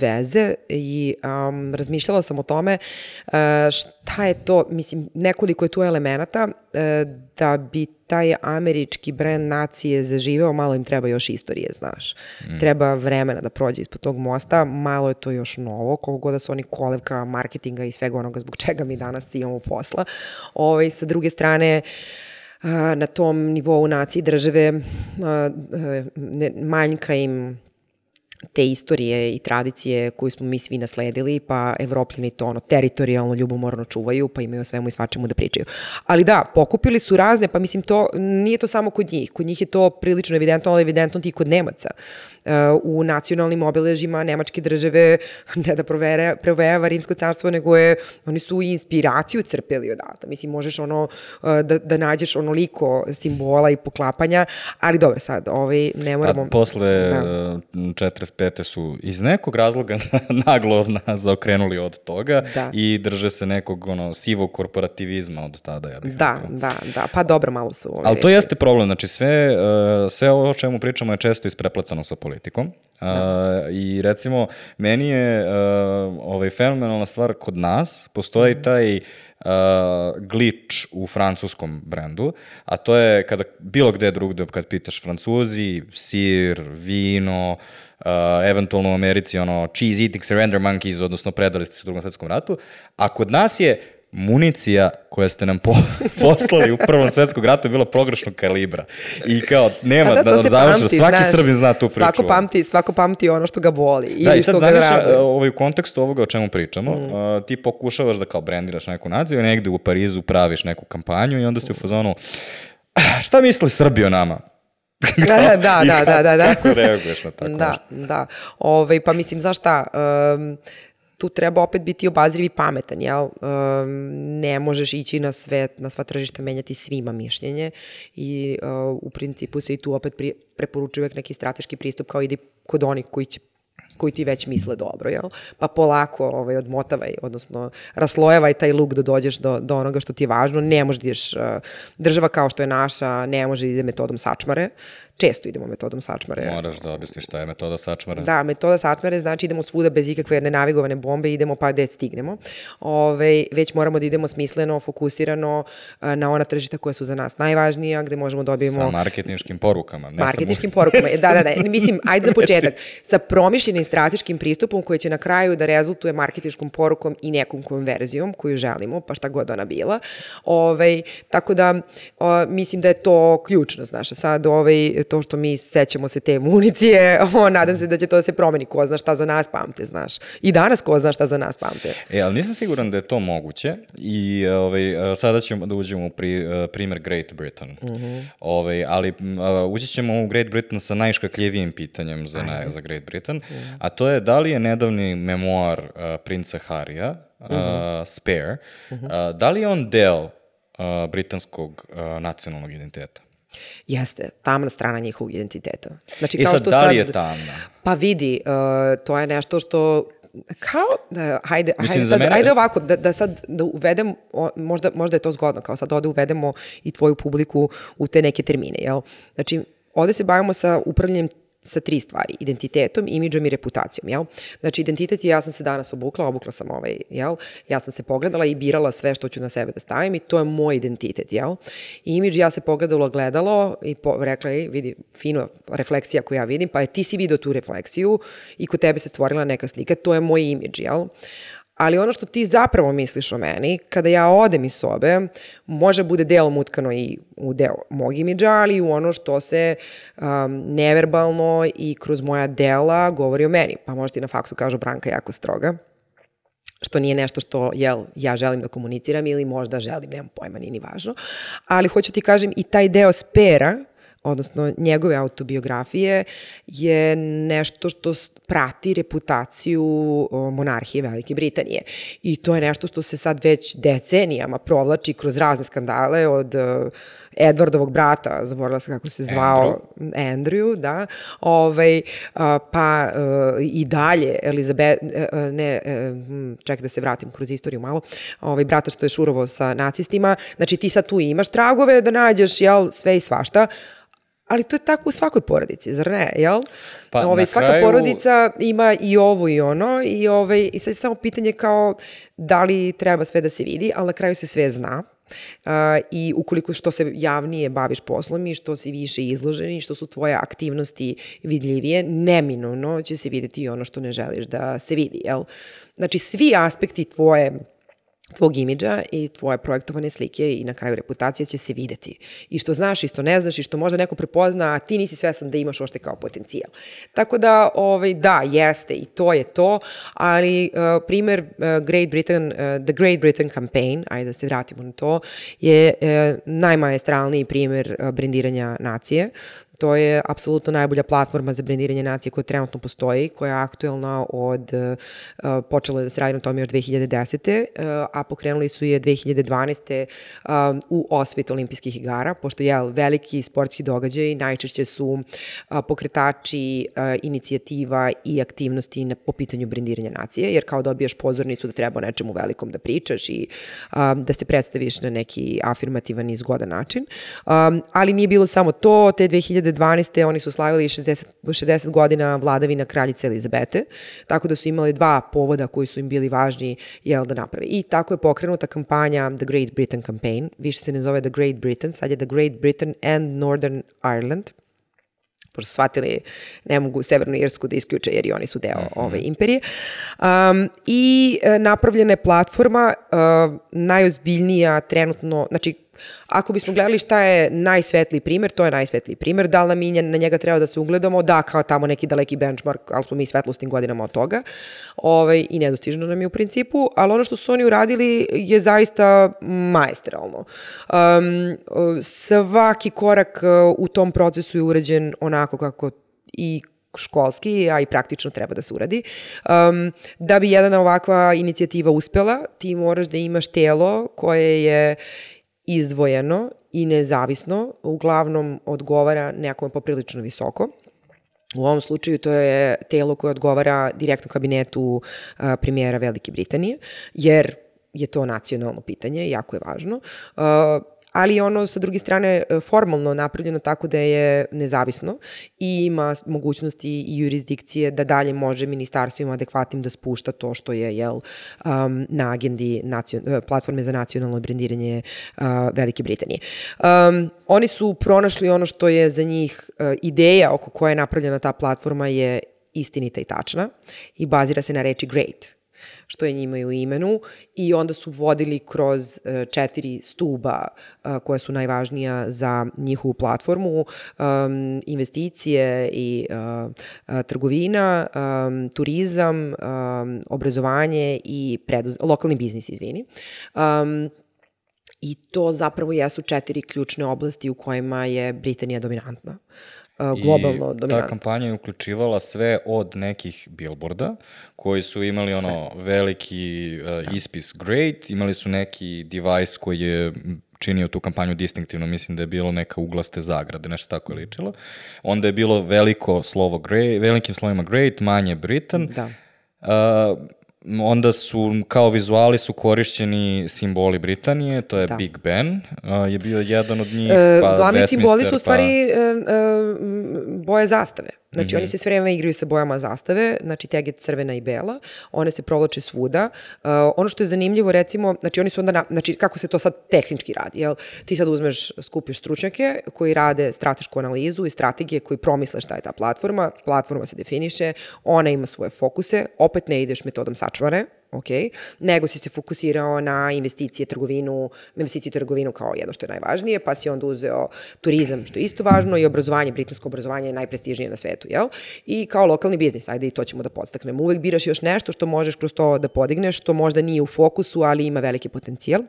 S2: veze i um, razmišljala sam o tome uh, šta je to, mislim, nekoliko je tu elemenata uh, da bi taj američki brend nacije zaživeo, malo im treba još istorije, znaš. Mm. Treba vremena da prođe ispod tog mosta, malo je to još novo, koliko god da su oni kolevka marketinga i svega onoga zbog čega mi danas imamo posla. Ove, ovaj, sa druge strane, na tom nivou nacije države manjka im te istorije i tradicije koju smo mi svi nasledili, pa evropljani to ono teritorijalno ljubomorno čuvaju, pa imaju o svemu i svačemu da pričaju. Ali da, pokupili su razne, pa mislim to, nije to samo kod njih, kod njih je to prilično evidentno, ali evidentno ti kod Nemaca. Uh, u nacionalnim obeležima Nemačke države [LAUGHS] ne da provere, provejava Rimsko carstvo, nego je, oni su i inspiraciju crpeli odata. Mislim, možeš ono, uh, da, da nađeš onoliko simbola i poklapanja, ali dobro, sad, ovaj, ne moramo...
S1: A posle da. 45. su iz nekog razloga [LAUGHS] naglo zaokrenuli od toga da. i drže se nekog ono, sivog korporativizma od tada, ja bih
S2: da, rekao. Da, da, pa dobro malo su...
S1: Ali to jeste problem, znači sve, uh, sve ovo o čemu pričamo je često isprepletano sa politikom. Da. Uh, I recimo, meni je uh, ovaj, fenomenalna stvar kod nas, postoji mm. taj uh, glitch u francuskom brendu, a to je kada bilo gde drugde, kad pitaš francuzi, sir, vino, uh, eventualno u Americi ono cheese eating surrender monkeys, odnosno predali ste se u drugom svetskom ratu, a kod nas je municija koja ste nam po, [LAUGHS] poslali u Prvom svetskom ratu je bila progrešnog kalibra. I kao, nema da, da nam završa, svaki znaš, Srbin zna tu priču.
S2: Svako pamti, svako pamti ono što ga boli.
S1: Da, i sad znaš, ovaj, u kontekstu ovoga o čemu pričamo, mm. uh, ti pokušavaš da kao brendiraš neku naciju, negde u Parizu praviš neku kampanju i onda si u fazonu, ah, šta misli Srbi o nama? [LAUGHS]
S2: da, da, da, da, da, da.
S1: Kako reaguješ na tako
S2: da, nešto? Da, Ove, ovaj, pa mislim, znaš šta, um, tu treba opet biti obazriv i pametan, jel? Um, ne možeš ići na sve, na sva tržišta menjati svima mišljenje i uh, u principu se i tu opet pri, preporučuje uvek neki strateški pristup kao ide kod onih koji će koji ti već misle dobro, jel? Pa polako ovaj, odmotavaj, odnosno raslojevaj taj luk da dođeš do, do onoga što ti je važno. Ne možeš da ideš, uh, država kao što je naša, ne može da ide metodom sačmare, često idemo metodom sačmare.
S1: Moraš da objasniš šta je metoda sačmare.
S2: Da, metoda sačmare znači idemo svuda bez ikakve nenavigovane bombe, idemo pa gde stignemo. Ove, već moramo da idemo smisleno, fokusirano na ona tržišta koja su za nas najvažnija, gde možemo da dobijemo...
S1: Sa marketinškim porukama.
S2: Ne marketinškim samo... porukama, da, da, da. [LAUGHS] Mislim, ajde za početak. Sa promišljenim strateškim pristupom koji će na kraju da rezultuje marketičkom porukom i nekom konverzijom koju želimo, pa šta god ona bila. Ovaj, tako da o, mislim da je to ključno, znaš, sad ovaj, to što mi sećamo se te municije, [LAUGHS] o, nadam se da će to da se promeni, ko zna šta za nas pamte, znaš. I danas ko zna šta za nas pamte.
S1: E, ali nisam siguran da je to moguće i ovaj, sada ćemo da uđemo u pri, primer Great Britain. Mm -hmm. ovaj, ali ući ćemo u Great Britain sa najškakljivijim pitanjem za, na, za Great Britain, mm -hmm. A to je da li je nedavni memoar uh, princa Harija, uh, mm -hmm. Spare, mm -hmm. uh, da li je on deo uh, britanskog uh, nacionalnog identiteta?
S2: Jeste, tamna strana njihovog identiteta.
S1: Znači, e kao sad, što da li je tamna?
S2: Pa vidi, uh, to je nešto što kao, da, hajde, Mislim, hajde, sad, mene... ajde ovako, da, da sad da uvedem, možda, možda je to zgodno, kao sad ovde uvedemo i tvoju publiku u te neke termine, jel? Znači, ovde se bavimo sa upravljanjem sa tri stvari, identitetom, imidžom i reputacijom, jel? Znači, identitet je, ja sam se danas obukla, obukla sam ovaj, jel? Ja sam se pogledala i birala sve što ću na sebe da stavim i to je moj identitet, jel? I imidž, ja se pogledala gledalo i po, rekla, ej, vidi, fino, refleksija koju ja vidim, pa je ti si video tu refleksiju i kod tebe se stvorila neka slika, to je moj imidž, jel? Ali ono što ti zapravo misliš o meni, kada ja odem iz sobe, može bude delom utkano i u deo mog imidža, ali i u ono što se um, neverbalno i kroz moja dela govori o meni. Pa možda ti na faksu kažu Branka jako stroga što nije nešto što jel, ja želim da komuniciram ili možda želim, nemam pojma, nije ni važno. Ali hoću ti kažem i taj deo spera, odnosno njegove autobiografije, je nešto što prati reputaciju monarhije Velike Britanije. I to je nešto što se sad već decenijama provlači kroz razne skandale od Edwardovog brata, zaboravila sam kako se zvao, Andrew, Andrew da, ovaj, pa i dalje Elizabeth, e, e, ne, e, hm, čekaj da se vratim kroz istoriju malo, ovaj, brata što je šurovo sa nacistima, znači ti sad tu imaš tragove da nađeš, jel, sve i svašta, ali to je tako u svakoj porodici, zar ne, jel? Pa, Ove, ovaj, svaka kraju... porodica ima i ovo i ono i, ove, ovaj, i sad je samo pitanje kao da li treba sve da se vidi, ali na kraju se sve zna. Uh, I ukoliko što se javnije baviš poslom i što si više izložen i što su tvoje aktivnosti vidljivije, neminovno će se videti i ono što ne želiš da se vidi, jel? Znači, svi aspekti tvoje tvog imidža i tvoje projektovane slike i na kraju reputacije će se videti. I što znaš i što ne znaš i što možda neko prepozna, a ti nisi svesan da imaš ošte kao potencijal. Tako da, ovaj, da, jeste i to je to, ali uh, primer uh, Great Britain, uh, The Great Britain Campaign, ajde da se vratimo na to, je uh, najmajestralniji primer uh, brendiranja nacije. To je apsolutno najbolja platforma za brendiranje nacije koja trenutno postoji, koja je aktuelna od, uh, počela da se radi na tome još 2010. Uh, a pokrenuli su je 2012. Uh, u osvit olimpijskih igara, pošto je veliki sportski događaj najčešće su pokretači inicijativa i aktivnosti na, po pitanju brendiranja nacije, jer kao dobiješ pozornicu da treba o nečemu velikom da pričaš i da se predstaviš na neki afirmativan i zgodan način. Ali nije bilo samo to, te 2000 2012. oni su slavili 60, 60 godina vladavina kraljice Elizabete, tako da su imali dva povoda koji su im bili važni jel, da naprave. I tako je pokrenuta kampanja The Great Britain Campaign, više se ne zove The Great Britain, sad je The Great Britain and Northern Ireland, pošto su shvatili ne mogu Severnu Irsku da isključe jer i oni su deo mm -hmm. ove imperije. Um, I e, napravljena je platforma uh, najozbiljnija trenutno, znači Ako bismo gledali šta je najsvetliji primer, to je najsvetliji primer. Da li nam mi na njega treba da se ugledamo? Da, kao tamo neki daleki benchmark, ali smo mi svetlostim godinama od toga. Ovaj, I nedostižno nam je u principu, ali ono što su oni uradili je zaista maestralno. Um, svaki korak uh, u tom procesu je urađen onako kako i školski, a i praktično treba da se uradi. Um, da bi jedna ovakva inicijativa uspela, ti moraš da imaš telo koje je izdvojeno i nezavisno, uglavnom odgovara nekome poprilično visoko. U ovom slučaju to je telo koje odgovara direktno kabinetu uh, premijera Velike Britanije, jer je to nacionalno pitanje, jako je važno. Ali ono sa druge strane e, formalno napravljeno tako da je nezavisno i ima mogućnosti i jurisdikcije da dalje može ministarstvima adekvatnim da spušta to što je jel, um, na agendi nacion, e, platforme za nacionalno brendiranje uh, Velike Britanije. Um, oni su pronašli ono što je za njih uh, ideja oko koje je napravljena ta platforma je istinita i tačna i bazira se na reči great što je njima i u imenu i onda su vodili kroz uh, četiri stuba uh, koja su najvažnija za njihovu platformu, um, investicije i uh, trgovina, um, turizam, um, obrazovanje i preduz lokalni biznis, izvini. Um, I to zapravo jesu četiri ključne oblasti u kojima je Britanija dominantna. Uh, globalno
S1: I
S2: dominantna.
S1: ta kampanja je uključivala sve od nekih billboarda koji su imali ono veliki uh, ispis great, imali su neki device koji je činio tu kampanju distinktivno, mislim da je bilo neka uglaste zagrade, nešto tako je ličilo. Onda je bilo veliko slovo great, velikim slovima great, manje Britain.
S2: Da.
S1: Uh, onda su, kao vizuali su korišćeni simboli Britanije, to je
S2: Da.
S1: Big Ben, uh, je bio jedan od njih,
S2: E,
S1: pa
S2: glavni simboli su u stvari e, e, boje zastave. Znači,
S1: Mhm.
S2: oni se sve vreme igraju sa bojama zastave, znači teg je crvena i bela, one se provlače svuda. E, ono što je zanimljivo, recimo, znači oni su onda, na, znači kako se to sad tehnički radi, jel? Ti sad uzmeš, skupiš stručnjake koji rade stratešku analizu i strategije koji promisle šta je ta platforma, platforma se definiše, ona ima svoje fokuse, opet ne ideš metodom sačvare, ok, nego si se fokusirao na investicije, trgovinu, investiciju trgovinu kao jedno što je najvažnije, pa si onda uzeo turizam, što je isto važno, i obrazovanje, britansko obrazovanje je najprestižnije na svetu, jel? I kao lokalni biznis, ajde i to ćemo da podstaknemo. Uvek biraš još nešto što možeš kroz to da podigneš, što možda nije u fokusu, ali ima veliki potencijal.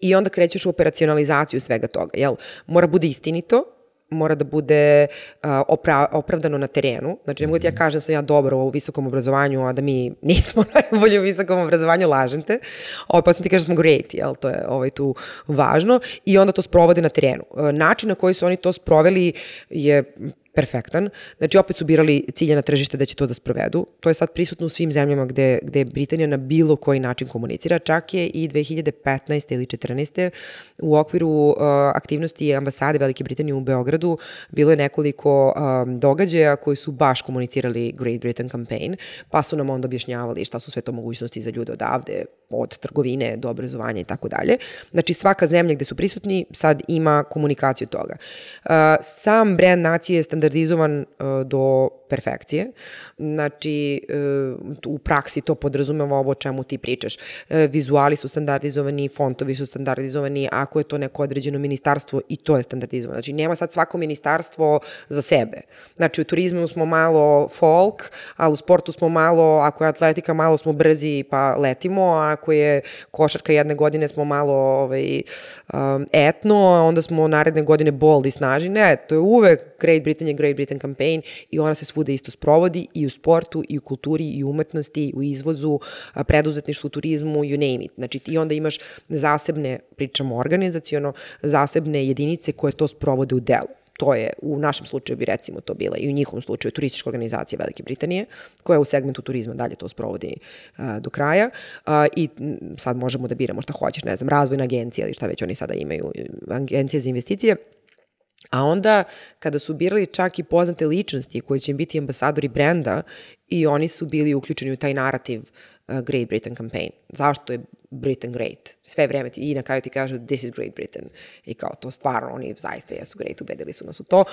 S2: I onda krećeš u operacionalizaciju svega toga, jel? Mora bude istinito, mora da bude uh, opra opravdano na terenu. Znači, ne mogu ti ja kažem da sam ja dobro u visokom obrazovanju, a da mi nismo [LAUGHS] najbolji u visokom obrazovanju, lažem te. Ovo, pa sam ti kažem da smo great, jel? To je ovaj, tu važno. I onda to sprovode na terenu. Uh, način na koji su oni to sproveli je perfektan. Znači, opet su birali ciljena tržište da će to da sprovedu. To je sad prisutno u svim zemljama gde, gde Britanija na bilo koji način komunicira. Čak je i 2015. ili 14. u okviru uh, aktivnosti ambasade Velike Britanije u Beogradu bilo je nekoliko um, događaja koji su baš komunicirali Great Britain Campaign, pa su nam onda objašnjavali šta su sve to mogućnosti za ljude odavde, od trgovine do obrazovanja i tako dalje. Znači, svaka zemlja gde su prisutni sad ima komunikaciju toga. Uh, sam brand nacije je standardizovan uh, do perfekcije. Znači, uh, u praksi to podrazumeva ovo o čemu ti pričaš. Uh, vizuali su standardizovani, fontovi su standardizovani, ako je to neko određeno ministarstvo i to je standardizovano. Znači, nema sad svako ministarstvo za sebe. Znači, u turizmu smo malo folk, ali u sportu smo malo, ako je atletika, malo smo brzi pa letimo, a ako je košarka jedne godine smo malo ovaj, um, etno, a onda smo naredne godine bold i snažni. Ne, to je uvek Great Britain je Great Britain campaign i ona se svuda isto sprovodi i u sportu, i u kulturi, i u umetnosti, i u izvozu, preduzetništvu, turizmu, you name it. Znači ti onda imaš zasebne, pričamo organizacijono, zasebne jedinice koje to sprovode u delu to je, u našem slučaju bi recimo to bila i u njihovom slučaju turistička organizacija Velike Britanije, koja u segmentu turizma dalje to sprovodi uh, do kraja uh, i sad možemo da biramo šta hoćeš, ne znam, razvojna agencija ili šta već oni sada imaju, agencije za investicije, A onda, kada su birali čak i poznate ličnosti koji će biti ambasadori brenda, i oni su bili uključeni u taj narativ uh, Great Britain campaign. Zašto je Britain great? Sve vreme ti, i na kraju ti kažu this is Great Britain. I kao to stvarno, oni zaista jesu great, ubedili su nas u to.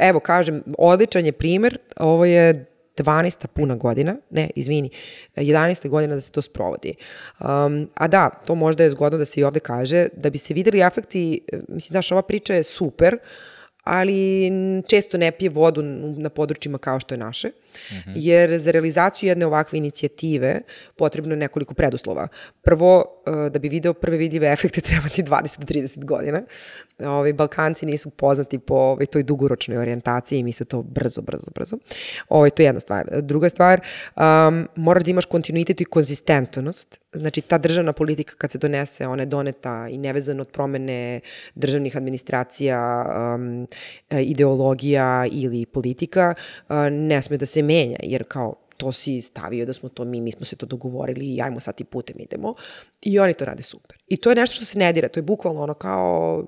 S2: Evo, kažem, odličan je primer, ovo je 12. puna godina, ne, izvini, 11. godina da se to sprovodi. Um, a da, to možda je zgodno da se i ovde kaže, da bi se videli efekti, mislim, znaš, ova priča je super, ali često ne pije vodu na područjima kao što je naše, -hmm. jer za realizaciju jedne ovakve inicijative potrebno je nekoliko preduslova. Prvo, da bi video prve vidljive efekte [LAUGHS] treba ti 20 do 30 godina. Ovi, Balkanci nisu poznati po ovaj, toj dugoročnoj orijentaciji i mi se to brzo, brzo, brzo. Ovo, to je jedna stvar. Druga stvar, um, mora da imaš kontinuitet i konzistentnost. Znači, ta državna politika kad se donese, ona je doneta i nevezana od promene državnih administracija, um, ideologija ili politika, uh, ne sme da se menja, jer kao to si stavio da smo to mi, mi smo se to dogovorili i ajmo sad ti putem idemo. I oni to rade super. I to je nešto što se ne dira, to je bukvalno ono kao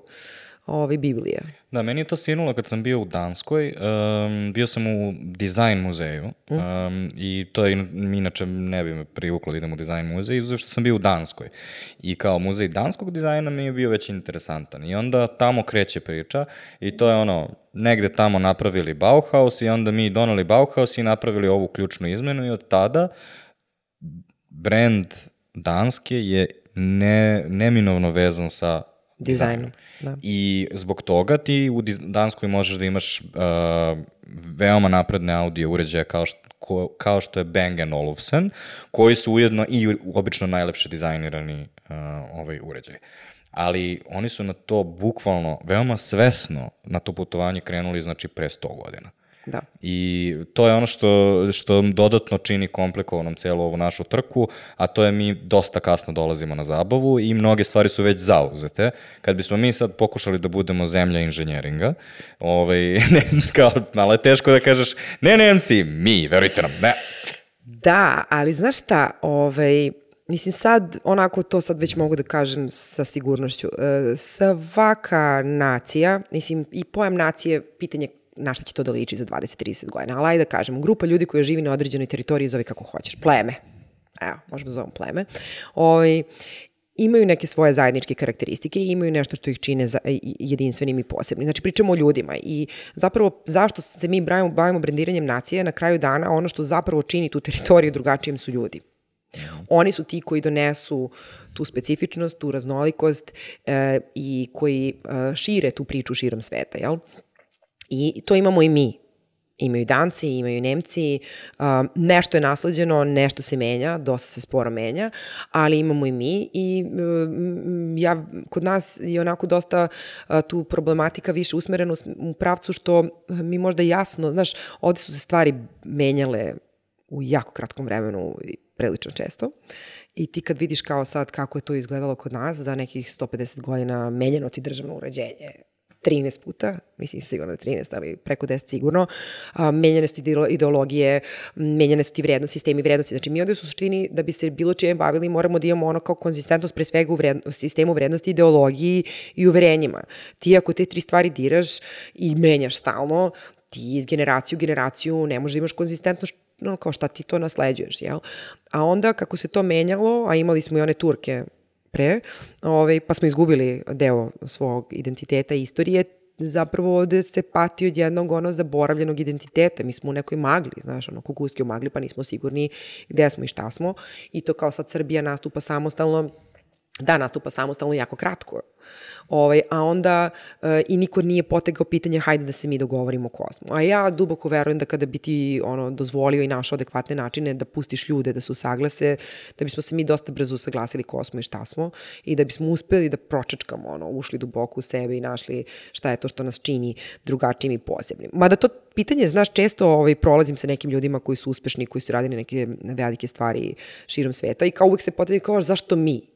S2: ovaj, Biblija.
S1: Da, meni je to sinulo kad sam bio u Danskoj. Um, bio sam u dizajn muzeju um, i to je, inače ne bi me privuklo da idem u dizajn muzej, zato što sam bio u Danskoj. I kao muzej danskog dizajna mi je bio već interesantan. I onda tamo kreće priča i to je ono, negde tamo napravili Bauhaus i onda mi donali Bauhaus i napravili ovu ključnu izmenu i od tada brand Danske je ne, neminovno vezan sa
S2: Dizajnom, da.
S1: I zbog toga ti u Danskoj možeš da imaš uh, veoma napredne audio uređaje kao što, ko, kao što je Bang Olufsen, koji su ujedno i obično najlepše dizajnirani uh, ovaj uređaj. Ali oni su na to bukvalno, veoma svesno na to putovanje krenuli, znači, pre 100 godina.
S2: Da.
S1: I to je ono što, što dodatno čini komplikovanom celu ovu našu trku, a to je mi dosta kasno dolazimo na zabavu i mnoge stvari su već zauzete. Kad bismo mi sad pokušali da budemo zemlja inženjeringa, ovaj, [LAUGHS] ne, kao, malo je teško da kažeš, ne Nemci, mi, verujte nam, ne.
S2: Da, ali znaš šta, ovaj, Mislim sad, onako to sad već mogu da kažem sa sigurnošću, e, svaka nacija, mislim i pojam nacije, pitanje na šta će to da liči za 20-30 godina. Ali ajde da kažemo, grupa ljudi koja živi na određenoj teritoriji zove kako hoćeš, pleme. Evo, možemo da zovemo pleme. Oj, ovaj, imaju neke svoje zajedničke karakteristike i imaju nešto što ih čine za, jedinstvenim i posebnim. Znači, pričamo o ljudima i zapravo zašto se mi bavimo, bavimo brendiranjem nacije, na kraju dana ono što zapravo čini tu teritoriju drugačijim su ljudi. Oni su ti koji donesu tu specifičnost, tu raznolikost e, i koji e, šire tu priču širom sveta, jel? I to imamo i mi. Imaju Danci, imaju Nemci, nešto je nasleđeno, nešto se menja, dosta se sporo menja, ali imamo i mi i um, ja, kod nas je onako dosta tu problematika više usmerena u pravcu što mi možda jasno, znaš, ovde su se stvari menjale u jako kratkom vremenu prilično često. I ti kad vidiš kao sad kako je to izgledalo kod nas, za nekih 150 godina menjeno ti državno uređenje, 13 puta, mislim sigurno 13, ali preko 10 sigurno, a, menjane su ideologije, menjane su ti vrednosti, sistemi vrednosti. Znači mi ovde u suštini da bi se bilo čime bavili moramo da imamo ono kao konzistentnost pre svega u vredno, sistemu vrednosti, ideologiji i uverenjima. Ti ako te tri stvari diraš i menjaš stalno, ti iz generaciju u generaciju ne možeš da imaš konzistentnost no, kao šta ti to nasleđuješ, jel? A onda kako se to menjalo, a imali smo i one Turke pre, ovaj, pa smo izgubili deo svog identiteta i istorije, zapravo ovde se pati od jednog ono zaboravljenog identiteta. Mi smo u nekoj magli, znaš, ono, kukuski u magli, pa nismo sigurni gde smo i šta smo. I to kao sad Srbija nastupa samostalno, da, nastupa samostalno jako kratko. Ovaj, a onda e, i niko nije potegao pitanje hajde da se mi dogovorimo o kosmu. A ja duboko verujem da kada bi ti ono, dozvolio i našao adekvatne načine da pustiš ljude da su saglase, da bismo se mi dosta brzo usaglasili ko smo i šta smo i da bismo uspeli da pročečkamo, ono, ušli duboko u sebe i našli šta je to što nas čini drugačijim i posebnim. Mada to pitanje, znaš, često ovaj, prolazim sa nekim ljudima koji su uspešni, koji su radili neke velike stvari širom sveta i kao uvek se potegne kao zašto mi?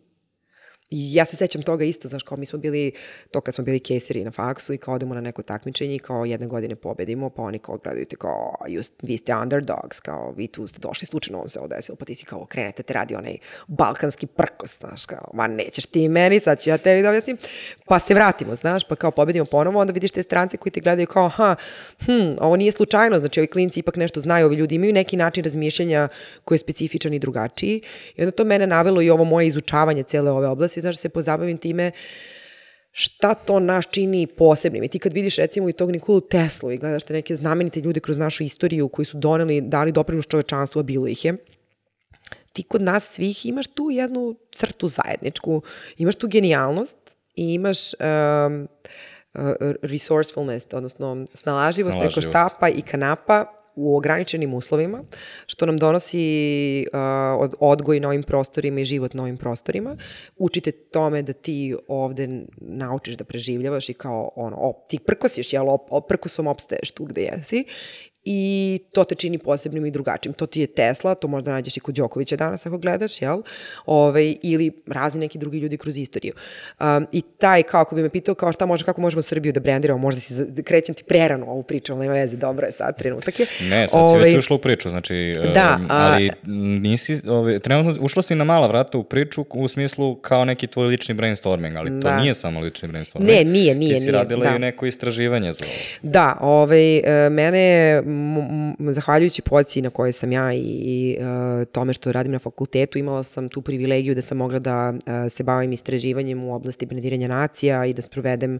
S2: I ja se sećam toga isto, znaš, kao mi smo bili, to kad smo bili keseri na faksu i kao odemo na neko takmičenje i kao jedne godine pobedimo, pa oni kao gledaju te kao, just, vi ste underdogs, kao vi tu ste došli slučajno, on se ovo desilo, pa ti si kao krenete, te radi onaj balkanski prkos, znaš, kao, ma nećeš ti meni, sad ću ja tebi da objasnim, pa se vratimo, znaš, pa kao pobedimo ponovo, onda vidiš te strance koji te gledaju kao, ha, hm, ovo nije slučajno, znači ovi klinci ipak nešto znaju, ovi ljudi imaju neki način razmišljanja koji je specifičan i drugačiji. I onda to mene navelo i ovo moje izučavanje cele ove oblasti znaš, da se pozabavim time šta to nas čini posebnim. I ti kad vidiš recimo i tog Nikolu Teslu i gledaš te neke znamenite ljude kroz našu istoriju koji su doneli, dali doprinos čovečanstvu, a bilo ih je, ti kod nas svih imaš tu jednu crtu zajedničku, imaš tu genijalnost i imaš um, uh, resourcefulness, odnosno snalaživost, snalaživost preko štapa i kanapa u ograničenim uslovima, što nam donosi uh, odgoj na ovim prostorima i život na ovim prostorima. Učite tome da ti ovde naučiš da preživljavaš i kao ono, op, ti prkosiš, jel, op, op, prkosom opstaješ tu gde jesi i to te čini posebnim i drugačijim. To ti je Tesla, to možda nađeš i kod Đokovića danas ako gledaš, jel? Ove, ovaj, ili razni neki drugi ljudi kroz istoriju. Um, I taj, kako bi me pitao, kao šta može, kako možemo Srbiju da brendiramo, možda si, krećem ti prerano ovu priču, ali nema veze, dobro je sad, trenutak je.
S1: Ne, sad si već ovaj, ušla u priču, znači, da, um, ali nisi, ovaj, trenutno ušla si na mala vrata u priču u smislu kao neki tvoj lični brainstorming, ali to da. nije samo lični brainstorming.
S2: Ne, nije, nije.
S1: Ti si
S2: nije,
S1: radila da. i neko istraživanje za ovo.
S2: Da, ovaj, e, mene je, zahvaljujući poziciji na kojoj sam ja i, i uh, tome što radim na fakultetu, imala sam tu privilegiju da sam mogla da uh, se bavim istraživanjem u oblasti brendiranja nacija i da sprovedem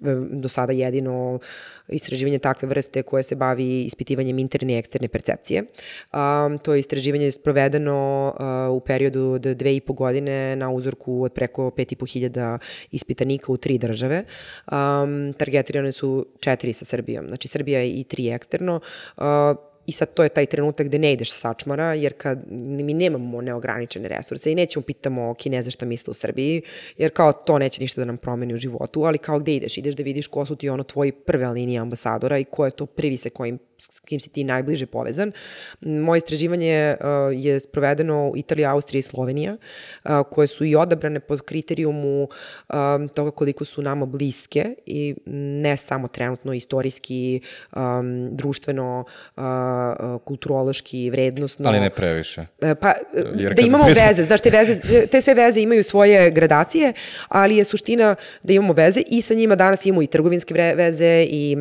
S2: uh, do sada jedino istraživanje takve vrste koje se bavi ispitivanjem interne i eksterne percepcije. Um, to je istraživanje sprovedeno uh, u periodu od dve i po godine na uzorku od preko pet i po hiljada ispitanika u tri države. Targetirane su četiri sa Srbijom, znači Srbija i tri eksterno. I sad to je taj trenutak gde ne ideš sa sačmara, jer kad mi nemamo neograničene resurse i nećemo pitamo Kineze šta misle u Srbiji, jer kao to neće ništa da nam promeni u životu, ali kao gde ideš? Ideš da vidiš ko su ti ono tvoji prve linije ambasadora i ko je to prvi se kojim s kim si ti najbliže povezan. Moje istraživanje uh, je sprovedeno u Italiji, Austriji i Slovenija, uh, koje su i odabrane pod kriterijumu um, toga koliko su nama bliske i ne samo trenutno istorijski, um, društveno, uh, kulturološki, vrednostno.
S1: Ali ne previše.
S2: Uh, pa, Jer da imamo prišli... veze, znaš, te, veze, te sve veze imaju svoje gradacije, ali je suština da imamo veze i sa njima danas imamo i trgovinske veze i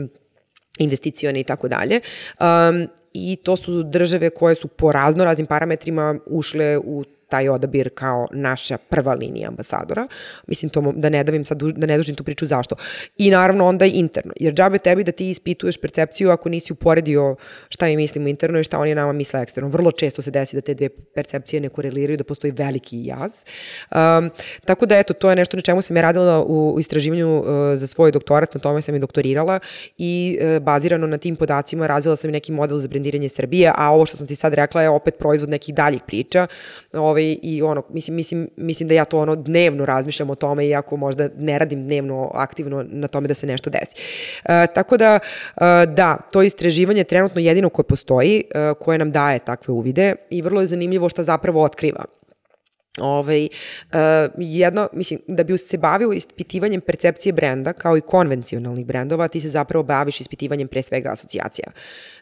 S2: investicione i tako dalje. Um, I to su države koje su po razno raznim parametrima ušle u taj odabir kao naša prva linija ambasadora. Mislim to da ne davim sad, da ne dužim tu priču zašto. I naravno onda interno. Jer džabe tebi da ti ispituješ percepciju ako nisi uporedio šta mi mislimo interno i šta oni nama misle eksterno. Vrlo često se desi da te dve percepcije ne koreliraju, da postoji veliki jaz. Um, tako da eto, to je nešto na čemu sam ja radila u, u istraživanju uh, za svoj doktorat, na tome sam i doktorirala i uh, bazirano na tim podacima razvila sam i neki model za brendiranje Srbije, a ovo što sam ti sad rekla je opet proizvod nekih daljih priča. Ovaj, ovaj, i ono, mislim, mislim, mislim da ja to ono dnevno razmišljam o tome, iako možda ne radim dnevno aktivno na tome da se nešto desi. E, tako da, e, da, to istraživanje je trenutno jedino koje postoji, e, koje nam daje takve uvide i vrlo je zanimljivo šta zapravo otkriva. Ovaj, uh, jedno, mislim, da bi se bavio ispitivanjem percepcije brenda, kao i konvencionalnih brendova, ti se zapravo baviš ispitivanjem pre svega asocijacija.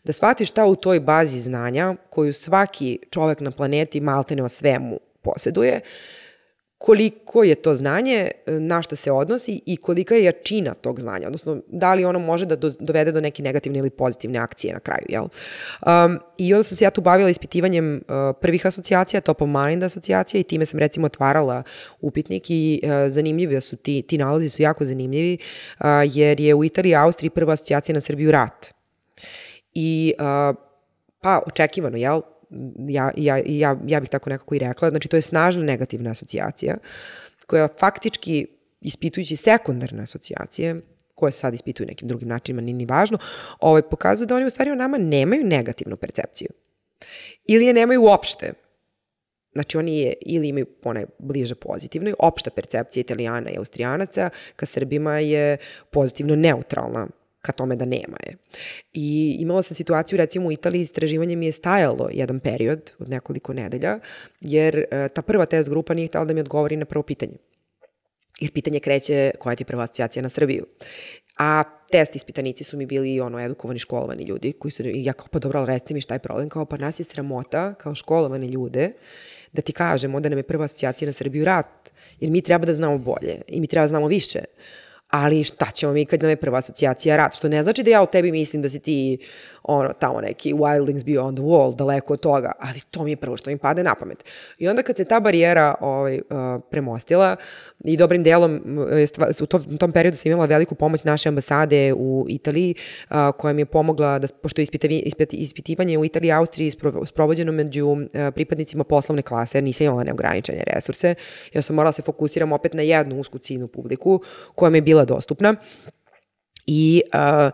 S2: Da shvatiš šta u toj bazi znanja, koju svaki čovek na planeti maltene o svemu poseduje, uh, koliko je to znanje, na šta se odnosi i kolika je jačina tog znanja, odnosno da li ono može da do, dovede do neke negativne ili pozitivne akcije na kraju, jel? Um, I onda sam se ja tu bavila ispitivanjem uh, prvih asocijacija, top of mind asocijacija i time sam recimo otvarala upitnik i uh, zanimljivi su ti, ti nalazi su jako zanimljivi uh, jer je u Italiji i Austriji prva asocijacija na Srbiju rat. I uh, pa očekivano, jel? Ja, ja, ja, ja bih tako nekako i rekla, znači to je snažna negativna asocijacija koja faktički ispitujući sekundarne asocijacije, koje sad ispituju nekim drugim načinima, nije ni važno, ovaj, pokazuju da oni u stvari o nama nemaju negativnu percepciju. Ili je nemaju uopšte. Znači oni je, ili imaju one bliže pozitivnoj, opšta percepcija italijana i austrijanaca, ka Srbima je pozitivno neutralna ka tome da nema je. I imala sam situaciju, recimo u Italiji istraživanje mi je stajalo jedan period od nekoliko nedelja, jer e, ta prva test grupa nije htjela da mi odgovori na prvo pitanje. Jer pitanje kreće koja ti je prva asocijacija na Srbiju. A test ispitanici su mi bili ono edukovani školovani ljudi koji su, ja kao pa dobro, recite mi šta je problem, kao pa nas je sramota kao školovane ljude da ti kažemo da nam je prva asocijacija na Srbiju rat, jer mi treba da znamo bolje i mi treba da znamo više ali šta ćemo mi kad nam je prva asocijacija rat, što ne znači da ja o tebi mislim da si ti ono, tamo neki wildlings beyond the wall, daleko od toga, ali to mi je prvo što mi pade na pamet. I onda kad se ta barijera ovaj, uh, premostila i dobrim delom u tom, u tom periodu sam imala veliku pomoć naše ambasade u Italiji, uh, koja mi je pomogla da, pošto je ispitivanje u Italiji i Austriji sprovođeno među uh, pripadnicima poslovne klase, nisam imala neograničene resurse, ja sam morala se fokusiram opet na jednu usku ciljnu publiku koja mi je bila dostupna. I uh,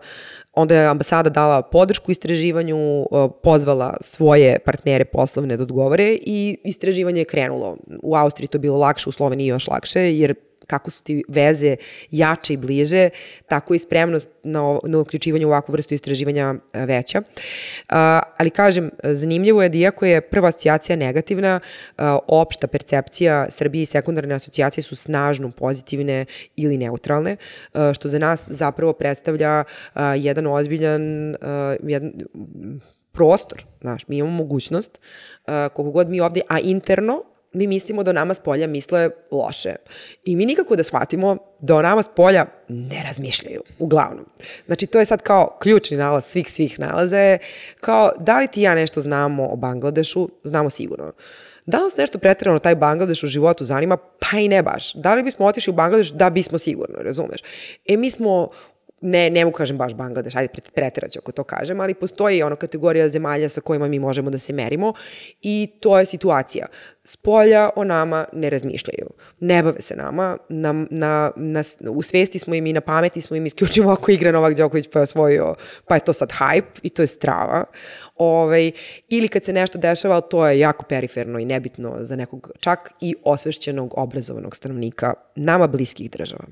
S2: onda je ambasada dala podršku istraživanju, uh, pozvala svoje partnere poslovne da odgovore i istraživanje je krenulo. U Austriji to bilo lakše, u Sloveniji još lakše, jer kako su ti veze jače i bliže, tako i spremnost na, na uključivanje u ovakvu vrstu istraživanja e, veća. Uh, ali kažem, zanimljivo je da iako je prva asocijacija negativna, uh, opšta percepcija Srbije i sekundarne asocijacije su snažno pozitivne ili neutralne, uh, što za nas zapravo predstavlja uh, jedan ozbiljan uh, jedan, prostor, znaš, mi imamo mogućnost, uh, koliko god mi ovde, a interno, mi mislimo da o nama s polja misle loše. I mi nikako da shvatimo da o nama s polja ne razmišljaju, uglavnom. Znači, to je sad kao ključni nalaz svih svih nalaza kao da li ti ja nešto znamo o Bangladešu, znamo sigurno. Da li nas nešto pretredano taj Bangladeš u životu zanima? Pa i ne baš. Da li bismo otišli u Bangladeš? Da bismo sigurno, razumeš? E, mi smo ne, ne mogu kažem baš Bangladeš, ajde pretiraću ako to kažem, ali postoji ono kategorija zemalja sa kojima mi možemo da se merimo i to je situacija. Spolja o nama ne razmišljaju. Ne bave se nama. Na, na, na, u svesti smo im i na pameti smo im isključivo ako igra Novak Đoković pa je osvojio, pa je to sad hype i to je strava. Ove, ovaj, ili kad se nešto dešava, to je jako periferno i nebitno za nekog čak i osvešćenog, obrazovanog stanovnika nama bliskih država.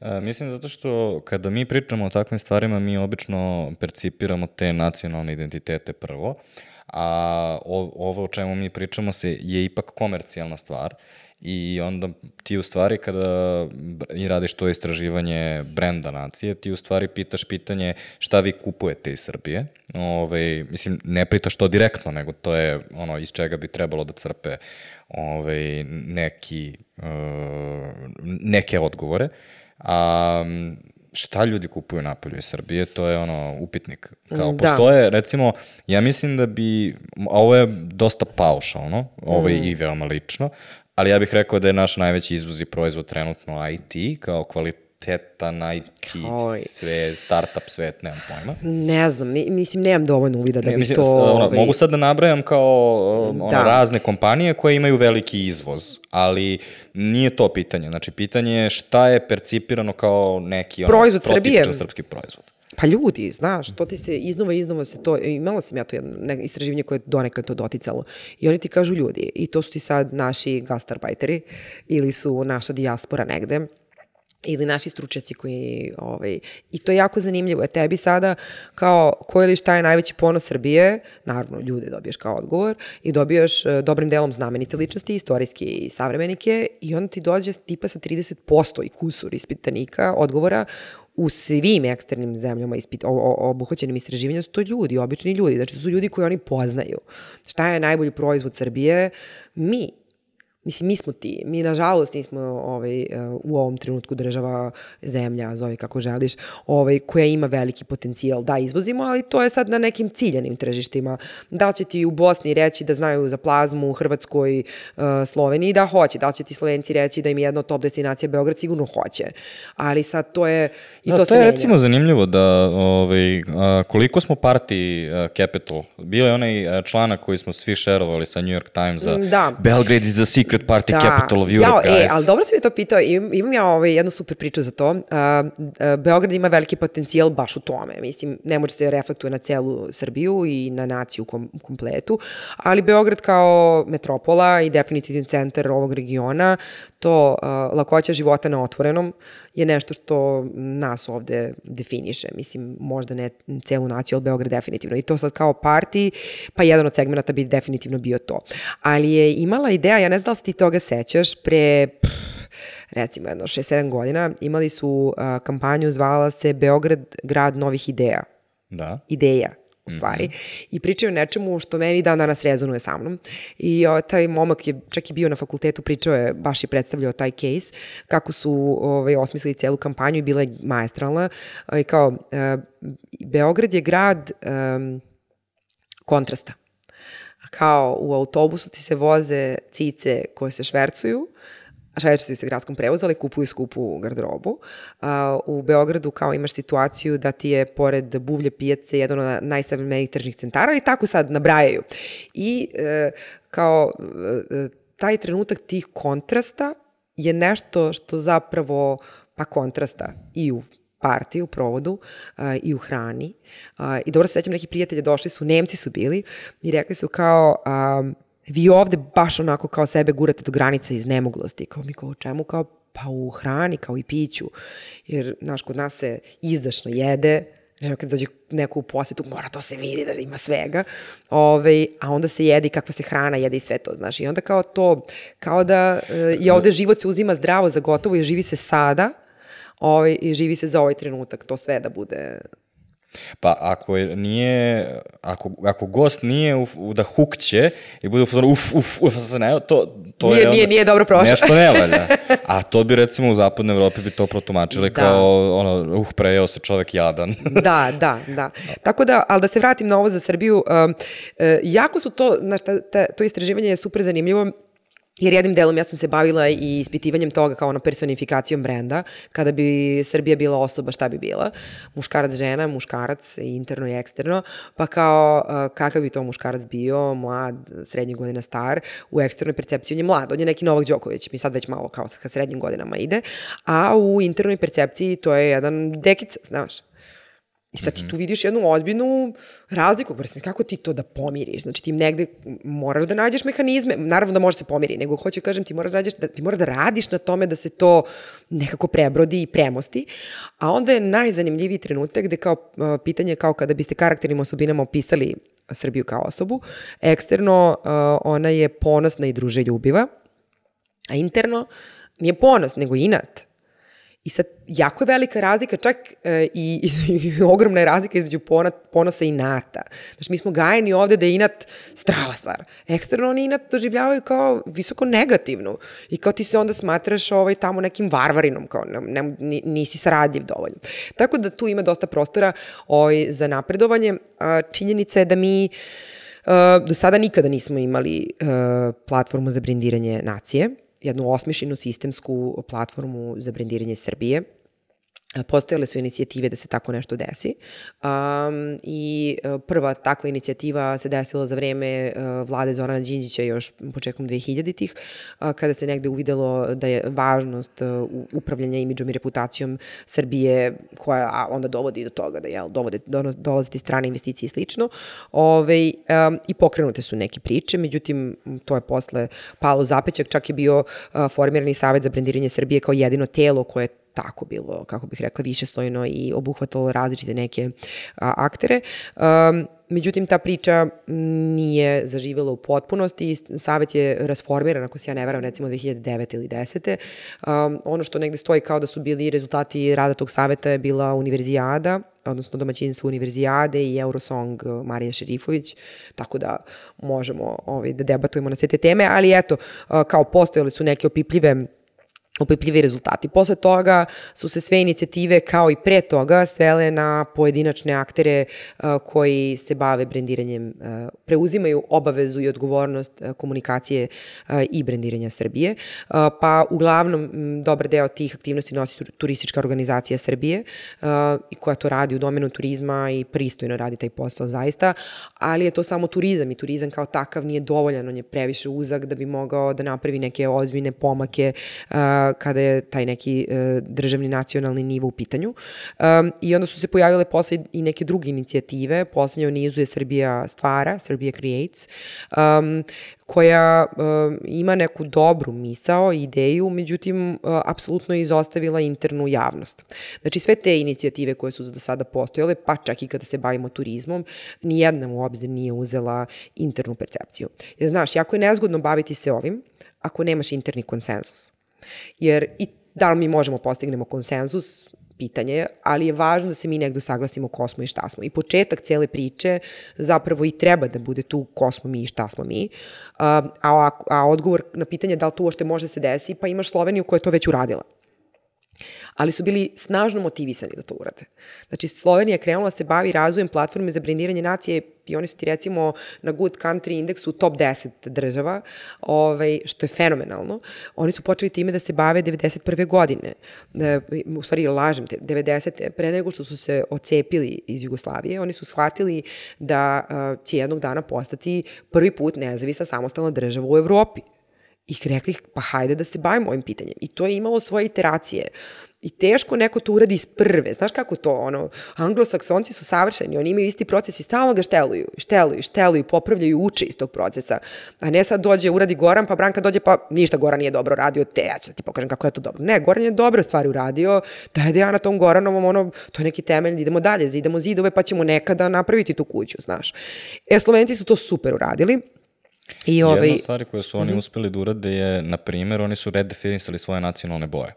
S1: E, mislim zato što kada mi pričamo o takvim stvarima, mi obično percipiramo te nacionalne identitete prvo, a ovo o čemu mi pričamo se je ipak komercijalna stvar i onda ti u stvari kada i radiš to istraživanje brenda nacije, ti u stvari pitaš pitanje šta vi kupujete iz Srbije. Ove, ovaj, mislim, ne pitaš to direktno, nego to je ono iz čega bi trebalo da crpe ove, ovaj, neki, uh, neke odgovore. A, šta ljudi kupuju napolju iz Srbije, to je ono upitnik. Kao, da. postoje, recimo, ja mislim da bi, a ovo je dosta paušalno, ovo je mm. i veoma lično, ali ja bih rekao da je naš najveći izvoz i proizvod trenutno IT, kao kvalitet kvalitetan IT Oj. sve, startup svet, nemam pojma.
S2: Ne znam, mislim, nemam dovoljno uvida da ne, bi mislim, to...
S1: Ono, ovaj... Mogu sad da nabrajam kao ono, da. razne kompanije koje imaju veliki izvoz, ali nije to pitanje. Znači, pitanje je šta je percipirano kao neki
S2: proizvod ono, Srbije.
S1: srpski proizvod.
S2: Pa ljudi, znaš, to ti se iznova iznova se to, imala sam ja to jedno ne, istraživanje koje je donekad to doticalo. I oni ti kažu ljudi, i to su ti sad naši gastarbajteri ili su naša dijaspora negde, ili naši stručnjaci koji, ovaj, i to je jako zanimljivo, je tebi sada kao ko ili šta je najveći ponos Srbije, naravno ljude dobiješ kao odgovor i dobijaš uh, dobrim delom znamenite ličnosti, istorijske i savremenike i onda ti dođe tipa sa 30% i kusur ispitanika odgovora u svim eksternim zemljama ispit, o, o, obuhvaćenim istraživanjima su to ljudi, obični ljudi, znači to su ljudi koji oni poznaju. Šta je najbolji proizvod Srbije? Mi, Mislim, mi smo ti. Mi, nažalost, nismo ovaj, u ovom trenutku država, zemlja, zove kako želiš, ovaj, koja ima veliki potencijal da izvozimo, ali to je sad na nekim ciljanim tržištima. Da će ti u Bosni reći da znaju za plazmu, u Hrvatskoj, uh, Sloveniji, da hoće. Da će ti Slovenci reći da im je jedna top destinacija Beograd, sigurno hoće. Ali sad to je, i da, to, to se menja.
S1: Je recimo zanimljivo da ovaj, koliko smo party uh, capital. Bio je onaj članak koji smo svi šerovali sa New York Timesa. Da. Belgrade is the secret party da. capital of Europe,
S2: Jao,
S1: guys.
S2: E, ali dobro si mi to pitao, imam, imam ja ovaj, jednu super priču za to. Uh, uh, Beograd ima veliki potencijal baš u tome. Mislim, ne može se reflektuje na celu Srbiju i na naciju kom, kompletu, ali Beograd kao metropola i definitivni centar ovog regiona, to uh, lakoća života na otvorenom je nešto što nas ovde definiše. Mislim, možda ne celu naciju, ali Beograd definitivno. I to sad kao parti, pa jedan od segmenta bi definitivno bio to. Ali je imala ideja, ja ne znam da li ti toga sećaš, pre... Pff, recimo jedno 6-7 godina, imali su uh, kampanju, zvala se Beograd grad novih ideja.
S1: Da.
S2: Ideja u stvari. Mm -hmm. I pričaju o nečemu što meni dan danas rezonuje sa mnom. I o, taj momak je čak i bio na fakultetu, pričao je, baš je predstavljao taj case, kako su ovaj, osmislili celu kampanju i bila je majestralna. I kao, e, Beograd je grad e, kontrasta kao u autobusu ti se voze cice koje se švercuju, švercuju se gradskom prevozu, ali kupuju skupu garderobu. u Beogradu kao imaš situaciju da ti je pored buvlje pijace jedan od najsavremenijih tržnih centara i tako sad nabrajaju. I e, kao e, taj trenutak tih kontrasta je nešto što zapravo pa kontrasta i u partiju, provodu uh, i u hrani. Uh, I dobro se sećam, neki prijatelji došli su, Nemci su bili i rekli su kao, um, vi ovde baš onako kao sebe gurate do granice iz nemoglosti. Kao mi kao o čemu? Kao Pa u hrani, kao i piću. Jer, znaš, kod nas se izdašno jede, Znači, kad dođe neko u posetu, mora to se vidi da ima svega. Ove, a onda se jede i kakva se hrana jede i sve to, znaš. I onda kao to, kao da e, je ovde život se uzima zdravo za gotovo i živi se sada, ovaj, i živi se za ovaj trenutak, to sve da bude
S1: Pa ako je, nije, ako, ako gost nije u, u da hukće i bude u fazonu uf, uf, uf, ne, to, to
S2: nije,
S1: je onda,
S2: nije, nije dobro prošlo.
S1: Nešto ne valja. [LAUGHS] A to bi recimo u zapadnoj Evropi bi to protumačili da. kao ono, uh, prejao se čovek jadan. [LAUGHS]
S2: da, da, da. Tako da, ali da se vratim na ovo za Srbiju, um, uh, jako su to, znaš, ta, ta, to istraživanje je super zanimljivo, Jer jednim delom ja sam se bavila i ispitivanjem toga kao ono personifikacijom brenda, kada bi Srbija bila osoba, šta bi bila? Muškarac, žena, muškarac, interno i eksterno, pa kao kakav bi to muškarac bio, mlad, srednjih godina star, u eksternoj percepciji on je mlad, on je neki Novak Đoković, mi sad već malo kao sa srednjim godinama ide, a u internoj percepciji to je jedan dekica, znaš, I sad ti tu vidiš jednu ozbiljnu razliku, kako ti to da pomiriš? Znači ti negde moraš da nađeš mehanizme, naravno da može se pomiri, nego hoću da kažem ti moraš da, nađeš, da, ti moraš da radiš na tome da se to nekako prebrodi i premosti, a onda je najzanimljiviji trenutak gde kao pitanje kao kada biste karakternim osobinama opisali Srbiju kao osobu, eksterno ona je ponosna i druže ljubiva, a interno nije ponos, nego inat I sad, jako je velika razlika, čak e, i, i, [LAUGHS] ogromna je razlika između ponat, ponosa i inata. Znači, mi smo gajeni ovde da je inat strava stvar. Eksterno oni inat doživljavaju kao visoko negativnu. I kao ti se onda smatraš ovaj, tamo nekim varvarinom, kao ne, ne, nisi saradljiv dovoljno. Tako da tu ima dosta prostora ovaj, za napredovanje. A, činjenica je da mi Uh, do sada nikada nismo imali uh, platformu za brindiranje nacije jednu osmišljenu sistemsku platformu za brendiranje Srbije Postojale su inicijative da se tako nešto desi um, i e, prva takva inicijativa se desila za vreme uh, vlade Zorana Đinđića još početkom 2000-ih, uh, kada se negde uvidelo da je važnost uh, upravljanja imidžom i reputacijom Srbije koja onda dovodi do toga da jel, dovode, dolaziti strane investicije i slično. Ove, um, I pokrenute su neke priče, međutim to je posle palo zapećak, čak je bio formirani savet za brendiranje Srbije kao jedino telo koje tako bilo, kako bih rekla, višestojno i obuhvatalo različite neke a, aktere. Um, Međutim, ta priča nije zaživela u potpunosti. Savet je rasformiran, ako se ja ne veram, recimo 2009. ili 10. Um, ono što negde stoji kao da su bili rezultati rada tog saveta je bila univerzijada, odnosno domaćinstvo univerzijade i Eurosong Marija Šerifović, tako da možemo ovaj, da debatujemo na sve te teme, ali eto, kao postojali su neke opipljive opipljivi rezultati. Posle toga su se sve inicijative kao i pre toga svele na pojedinačne aktere uh, koji se bave brendiranjem, uh, preuzimaju obavezu i odgovornost uh, komunikacije i brendiranja Srbije. Pa uglavnom dobar deo tih aktivnosti nosi turistička organizacija Srbije i koja to radi u domenu turizma i pristojno radi taj posao zaista, ali je to samo turizam i turizam kao takav nije dovoljan, on je previše uzak da bi mogao da napravi neke ozbiljne pomake kada je taj neki uh, državni nacionalni nivo u pitanju. I onda su se pojavile posle i neke druge inicijative. Poslednje u nizu je Srbija stvara, Srbija Creates, koja ima neku dobru misao, ideju, međutim, uh, apsolutno je izostavila internu javnost. Znači, sve te inicijative koje su do sada postojale, pa čak i kada se bavimo turizmom, nijedna u obzir nije uzela internu percepciju. Jer, znaš, jako je nezgodno baviti se ovim ako nemaš interni konsenzus. Jer i da li mi možemo postignemo konsenzus, pitanje je, ali je važno da se mi negdje saglasimo ko smo i šta smo. I početak cele priče zapravo i treba da bude tu ko smo mi i šta smo mi. A, a, a odgovor na pitanje da li to uošte može da se desi, pa imaš Sloveniju koja je to već uradila ali su bili snažno motivisani da to urade. Znači, Slovenija krenula da se bavi razvojem platforme za brendiranje nacije i oni su ti recimo na Good Country indeksu top 10 država, ovaj, što je fenomenalno. Oni su počeli time da se bave 91. godine. E, u stvari, lažem te, 90. pre nego što su se ocepili iz Jugoslavije, oni su shvatili da uh, će jednog dana postati prvi put nezavisna samostalna država u Evropi I rekli, pa hajde da se bavimo ovim pitanjem. I to je imalo svoje iteracije. I teško neko to uradi iz prve. Znaš kako to, ono, anglosaksonci su savršeni, oni imaju isti proces i stalno ga šteluju, šteluju, šteluju, popravljaju, uče iz tog procesa. A ne sad dođe, uradi Goran, pa Branka dođe, pa ništa Goran nije dobro radio, te, ja ću da ti pokažem kako je to dobro. Ne, Goran je dobre stvari uradio, da ja na tom Goranovom, ono, to je neki temelj, idemo dalje, idemo zidove, pa ćemo nekada napraviti tu kuću, znaš. E, Slovenci su to super uradili,
S1: I ovaj... Jedna od stvari koje su oni mm -hmm. uspeli da urade je, na primjer, oni su redefinisali svoje nacionalne boje.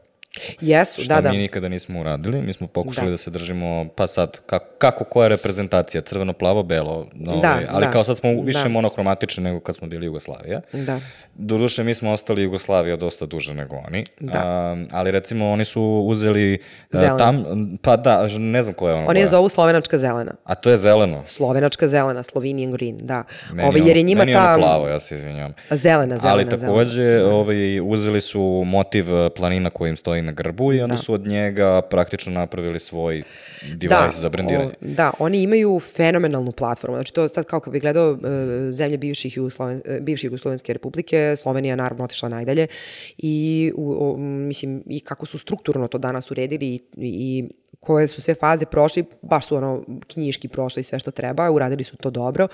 S2: Jesu,
S1: što
S2: da, da.
S1: mi nikada nismo uradili. Mi smo pokušali da, da se držimo, pa sad, kako, kako koja reprezentacija, crveno, plavo, belo, no, da, ovaj, ali da, kao sad smo više da. monohromatični nego kad smo bili Jugoslavija. Da. Doduše, mi smo ostali Jugoslavija dosta duže nego oni, da. a, ali recimo oni su uzeli Zelena. tam, pa da, ne znam koja je ona
S2: Oni je zovu slovenačka zelena.
S1: A to je zeleno?
S2: Slovenačka zelena, Slovenian green, da.
S1: Meni, Ove, jer je njima meni ta... ono plavo, ja se izvinjam.
S2: Zelena, zelena,
S1: Ali takođe, zelena. Ovaj, uzeli su motiv planina kojim stoji na grbu i onda da. su od njega praktično napravili svoj device da, za brendiranje. O,
S2: da, oni imaju fenomenalnu platformu. Znači to sad kao kad bih gledao uh, zemlje bivših, Jugosloven, uh, bivših Jugoslovenske republike, Slovenija naravno otišla najdalje i u, o, mislim i kako su strukturno to danas uredili i, i koje su sve faze prošli, baš su ono knjiški prošli sve što treba, uradili su to dobro,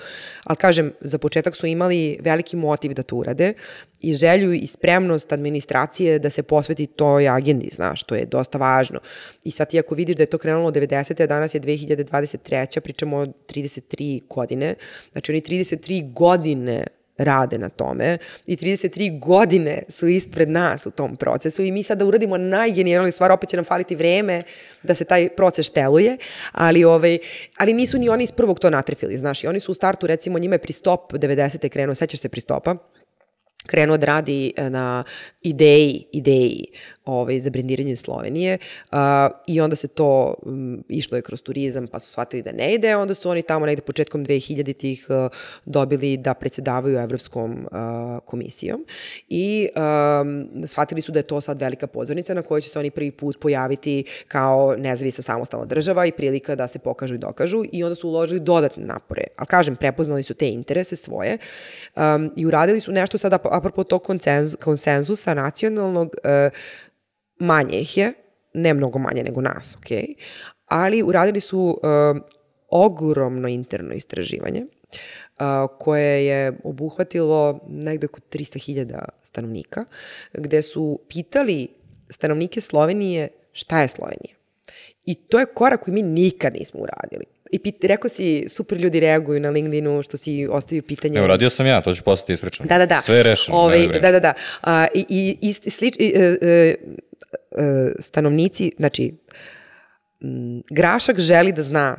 S2: ali kažem, za početak su imali veliki motiv da to urade i želju i spremnost administracije da se posveti toj agendi, znaš, to je dosta važno. I sad ti ako vidiš da je to krenulo od 90. a danas je 2023. pričamo o 33 godine, znači oni 33 godine rade na tome i 33 godine su ispred nas u tom procesu i mi sada uradimo najgenijalniju stvar, opet će nam faliti vreme da se taj proces šteluje, ali, ovaj, ali nisu ni oni iz prvog to natrefili, znaš, i oni su u startu, recimo, njima je pristop 90. krenuo, sećaš se pristopa, krenuo da radi e, na ideji, ideji ovaj, za brendiranje Slovenije uh, i onda se to um, išlo je kroz turizam pa su shvatili da ne ide, onda su oni tamo negde početkom 2000-ih uh, dobili da predsedavaju Evropskom uh, komisijom i um, shvatili su da je to sad velika pozornica na kojoj će se oni prvi put pojaviti kao nezavisna samostalna država i prilika da se pokažu i dokažu i onda su uložili dodatne napore. Ali kažem, prepoznali su te interese svoje um, i uradili su nešto sada apropo tog konsenzusa nacionalnog uh, manje ih je, ne mnogo manje nego nas, ok, ali uradili su uh, ogromno interno istraživanje uh, koje je obuhvatilo negde oko 300.000 stanovnika, gde su pitali stanovnike Slovenije šta je Slovenija. I to je korak koji mi nikad nismo uradili. I pit, rekao si, super ljudi reaguju na LinkedInu što si ostavio pitanje.
S1: Ne, uradio sam ja, to ću postati ispričan.
S2: Da, da, da.
S1: Sve je rešeno. Ove,
S2: ovaj, da, da, da. Uh, I, i, i slič, i, uh, uh, E, stanovnici, znači, Grašak želi da zna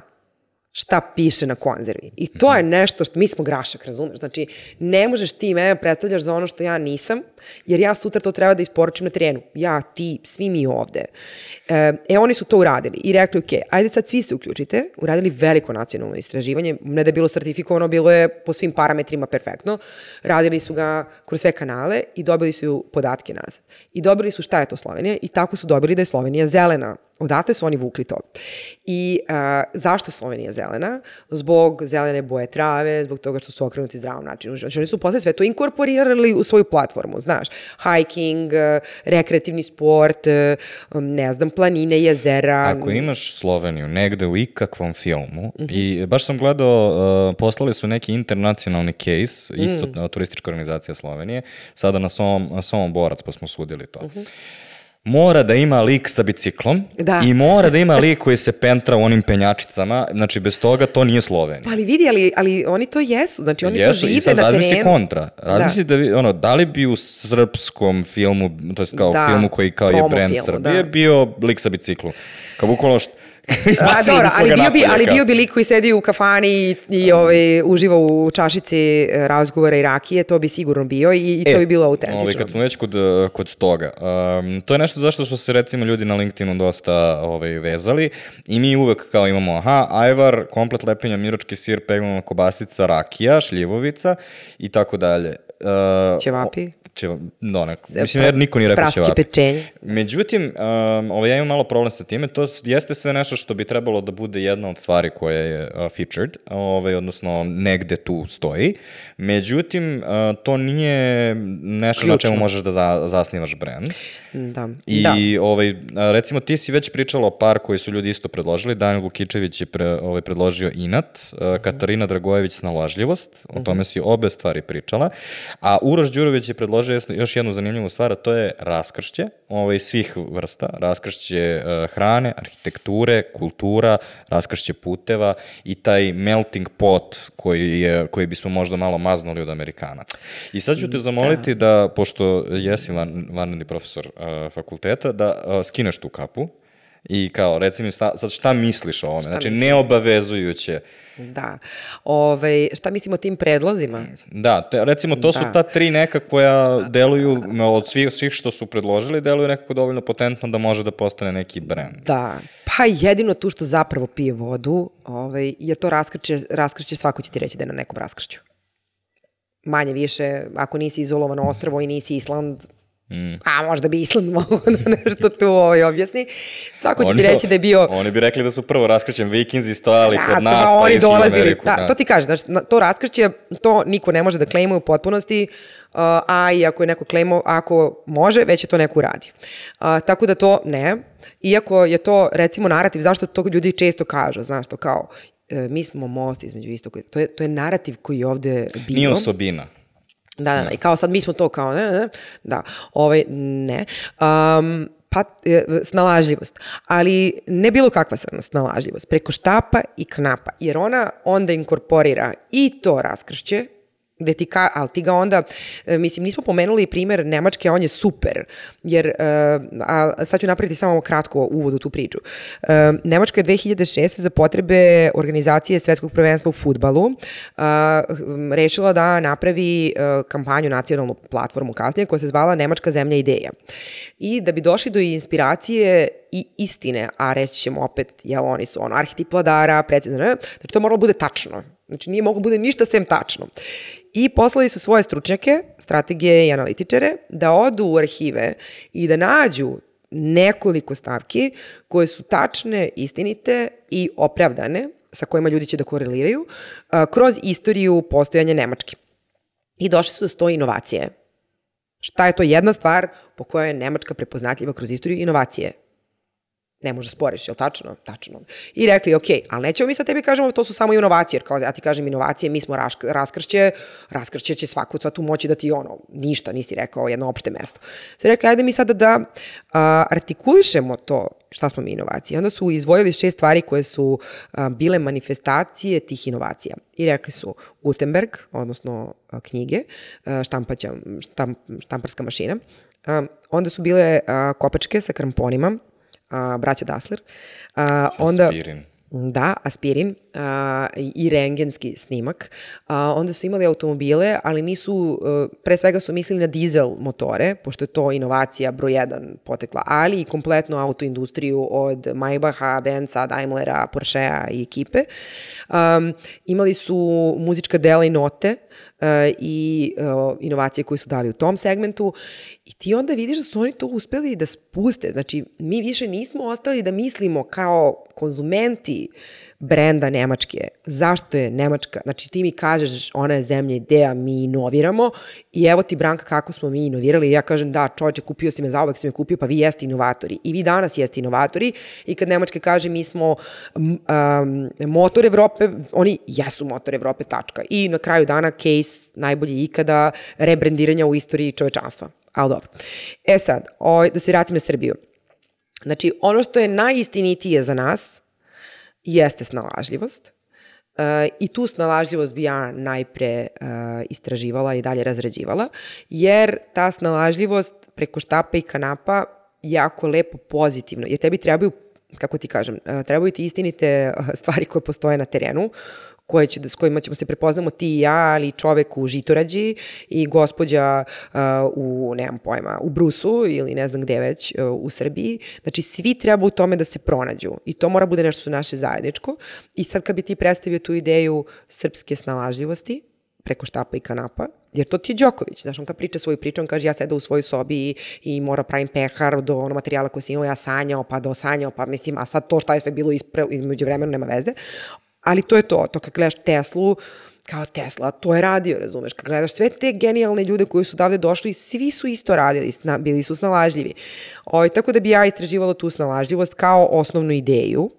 S2: šta piše na konzervi. I to je nešto što mi smo grašak, razumeš? Znači, ne možeš ti mene predstavljaš za ono što ja nisam, jer ja sutra to treba da isporučim na terenu. Ja, ti, svi mi ovde. E, e oni su to uradili i rekli, ok, ajde sad svi se uključite, uradili veliko nacionalno istraživanje, ne da je bilo sertifikovano, bilo je po svim parametrima perfektno, radili su ga kroz sve kanale i dobili su podatke nazad. I dobili su šta je to Slovenija i tako su dobili da je Slovenija zelena Odatle su oni vukli to. I a, zašto Slovenija zelena? Zbog zelene boje trave, zbog toga što su okrenuti zdravom načinu. Znači oni su posle sve to inkorporirali u svoju platformu, znaš. Hiking, rekreativni sport, ne znam, planine, jezera.
S1: Ako imaš Sloveniju negde u ikakvom filmu, mm -hmm. i baš sam gledao, uh, poslali su neki internacionalni case, isto mm. turistička organizacija Slovenije, sada na Somom, Somom Borac, pa smo sudili to. Mm -hmm mora da ima lik sa biciklom da. i mora da ima lik koji se pentra u onim penjačicama, znači bez toga to nije Slovenija.
S2: Pa ali vidi, ali, ali oni to jesu, znači oni jesu, to žive na terenu. Razmisli
S1: kontra, razmisli da. da, ono, da li bi u srpskom filmu, to je kao da, filmu koji kao je brand Srbije, da. bio lik sa biciklom. Kao bukvalno što
S2: A, dobro, ali bio, bi, ali bio bi lik koji sedi u kafani i, i ovaj, uživa u čašici e, razgovora i rakije, to bi sigurno bio i, i to e, bi bilo autentično. Ovaj,
S1: kad smo već kod, kod toga, um, to je nešto zašto su se recimo ljudi na LinkedInu dosta ovaj, vezali i mi uvek kao imamo, aha, ajvar, komplet lepenja, miročki sir, peglana kobasica, rakija, šljivovica i tako dalje Uh,
S2: Ćevapi?
S1: Ćeva, no, ne, mislim, jer niko nije rekao ćevapi.
S2: pečenje.
S1: Međutim, um, ovaj, ja imam malo problem sa time, to jeste sve nešto što bi trebalo da bude jedna od stvari koja je uh, featured, ovaj, odnosno negde tu stoji. Međutim, uh, to nije nešto na čemu
S2: Ključno.
S1: možeš da za, zasnivaš brand.
S2: Da.
S1: I
S2: da.
S1: ovaj, recimo ti si već pričala o par koji su ljudi isto predložili. Daniel Vukičević je pre, ovaj, predložio Inat, a, Katarina Dragojević snalažljivost, o tome si obe stvari pričala. A Uroš Đurović je predložio još jednu zanimljivu stvar, a to je raskršće ovaj, svih vrsta. Raskršće a, hrane, arhitekture, kultura, raskršće puteva i taj melting pot koji, je, koji bismo možda malo maznuli od Amerikanaca. I sad ću te zamoliti da, pošto jesi van, vanredni profesor uh, fakulteta, da uh, skineš tu kapu i kao, reci mi sta, sad šta misliš o ovome? Znači,
S2: mislim?
S1: neobavezujuće.
S2: Da. Ove, šta mislimo o tim predlozima?
S1: Da, te, recimo, to su
S2: Da.
S1: ta tri neka koja deluju, od svih, svih što su predložili, deluju nekako dovoljno potentno da može da postane neki brand.
S2: Da, pa jedino tu što zapravo pije vodu, ovaj, je to raskrće, raskrće, svako će ti reći da je na nekom raskršću. Manje više, ako nisi izolovano ostrvo i nisi Island, mm. a možda bi Island [LAUGHS] mogao da nešto tu ovaj, objasni, svako će ti reći da je bio...
S1: Oni bi rekli da su prvo raskrćen vikinzi stojali
S2: Da,
S1: kod
S2: to
S1: nas, pa
S2: oni
S1: išli u
S2: dolazili.
S1: Ameriku.
S2: Da, to ti kaže, znaš, na- to raskrće, to niko ne može da klejmuje u potpunosti, uh, a i ako je neko klejmo, ako može, već je to neko uradio. Uh, tako da to ne, iako je to, recimo, narativ, zašto to ljudi često kažu, znaš, to kao, e, mi smo most između istoka, to je, to je narativ koji je ovde bio.
S1: Nije osobina.
S2: Da, da, da, i kao sad mi smo to kao, ne, ne, da, ovaj, ne. Um, pa, e, snalažljivost, ali ne bilo kakva sna- snalažljivost, preko štapa i knapa, jer ona onda inkorporira i to raskršće, gde ti ka, ali ti ga onda, e, mislim, nismo pomenuli primer Nemačke, on je super, jer, e, a sad ću napraviti samo kratko uvod u tu priču. E, Nemačka je 2006. za potrebe organizacije svetskog prvenstva u futbalu hm, rešila da napravi kampanju, nacionalnu platformu kasnije, koja se zvala Nemačka zemlja ideja. I da bi došli do inspiracije i istine, a reći ćemo opet, jel, oni su ono, arhetip vladara, predsjedno, znači to moralo bude tačno. Znači nije moglo bude ništa sem tačno. I poslali su svoje stručnjake, strategije i analitičare, da odu u arhive i da nađu nekoliko stavki koje su tačne, istinite i opravdane, sa kojima ljudi će da koreliraju, kroz istoriju postojanja Nemačke. I došli su do sto inovacije. Šta je to jedna stvar po kojoj je Nemačka prepoznatljiva kroz istoriju inovacije? Ne može sporiš, je li tačno? Tačno. I rekli, ok, ali nećemo mi sad tebi kažemo to su samo inovacije, jer kao ja ti kažem inovacije, mi smo rašk, raskršće, raskršće će svaku sad tu moći da ti ono, ništa nisi rekao, jedno opšte mesto. Sve rekli, ajde mi sada da a, artikulišemo to šta smo mi inovacije. Onda su izdvojili šest stvari koje su a, bile manifestacije tih inovacija. I rekli su Gutenberg, odnosno a, knjige, a, štampaća, štamp, štamparska mašina. A, onda su bile a, kopačke sa kramponima, a, braća Dasler. A, onda,
S1: Aspirin.
S2: Da, aspirin a, i rengenski snimak. A, onda su imali automobile, ali nisu, e, pre svega su mislili na dizel motore, pošto je to inovacija broj jedan potekla, ali i kompletnu autoindustriju od Maybacha, Benza, Daimlera, Porschea i ekipe. Um, imali su muzička dela i note, i uh, inovacije koje su dali u tom segmentu i ti onda vidiš da su oni to uspeli da spuste. Znači, mi više nismo ostali da mislimo kao konzumenti brenda Nemačke. Zašto je Nemačka? Znači, ti mi kažeš ona je zemlja ideja, mi inoviramo i evo ti Branka kako smo mi inovirali i ja kažem da čovječe kupio si me, zauvek si me kupio, pa vi jeste inovatori. I vi danas jeste inovatori i kad Nemačka kaže mi smo um, motor Evrope, oni jesu motor Evrope, tačka. I na kraju dana case najbolji ikada rebrendiranja u istoriji čovečanstva. Ali dobro. E sad, o, da se vratim na Srbiju. Znači, ono što je najistinitije za nas jeste snalažljivost. Uh, I tu snalažljivost bi ja najpre uh, istraživala i dalje razrađivala, jer ta snalažljivost preko štapa i kanapa jako lepo pozitivno, jer tebi trebaju kako ti kažem, uh, trebaju ti istinite stvari koje postoje na terenu, koje će, da- s kojima ćemo se prepoznamo ti i ja, ali i čovek u Žitorađi i gospođa uh, u, nemam pojma, u Brusu ili ne znam gde već uh, u Srbiji. Znači, svi treba u tome da se pronađu i to mora bude nešto naše zajedničko. I sad kad bi ti predstavio tu ideju srpske snalažljivosti, preko štapa i kanapa, jer to ti je Đoković, znaš, on kad priča svoju priču, on kaže ja sedam u svojoj sobi i, i mora pravim pehar do ono materijala koji sam imao, ja sanjao, pa do sanjao, pa mislim, a sad to šta je sve bilo ispre, između vremena nema veze, ali to je to, to kad gledaš Teslu, kao Tesla, to je radio, razumeš, kad gledaš sve te genijalne ljude koji su davde došli, svi su isto radili, bili su snalažljivi. O, ovaj, tako da bi ja istraživala tu snalažljivost kao osnovnu ideju,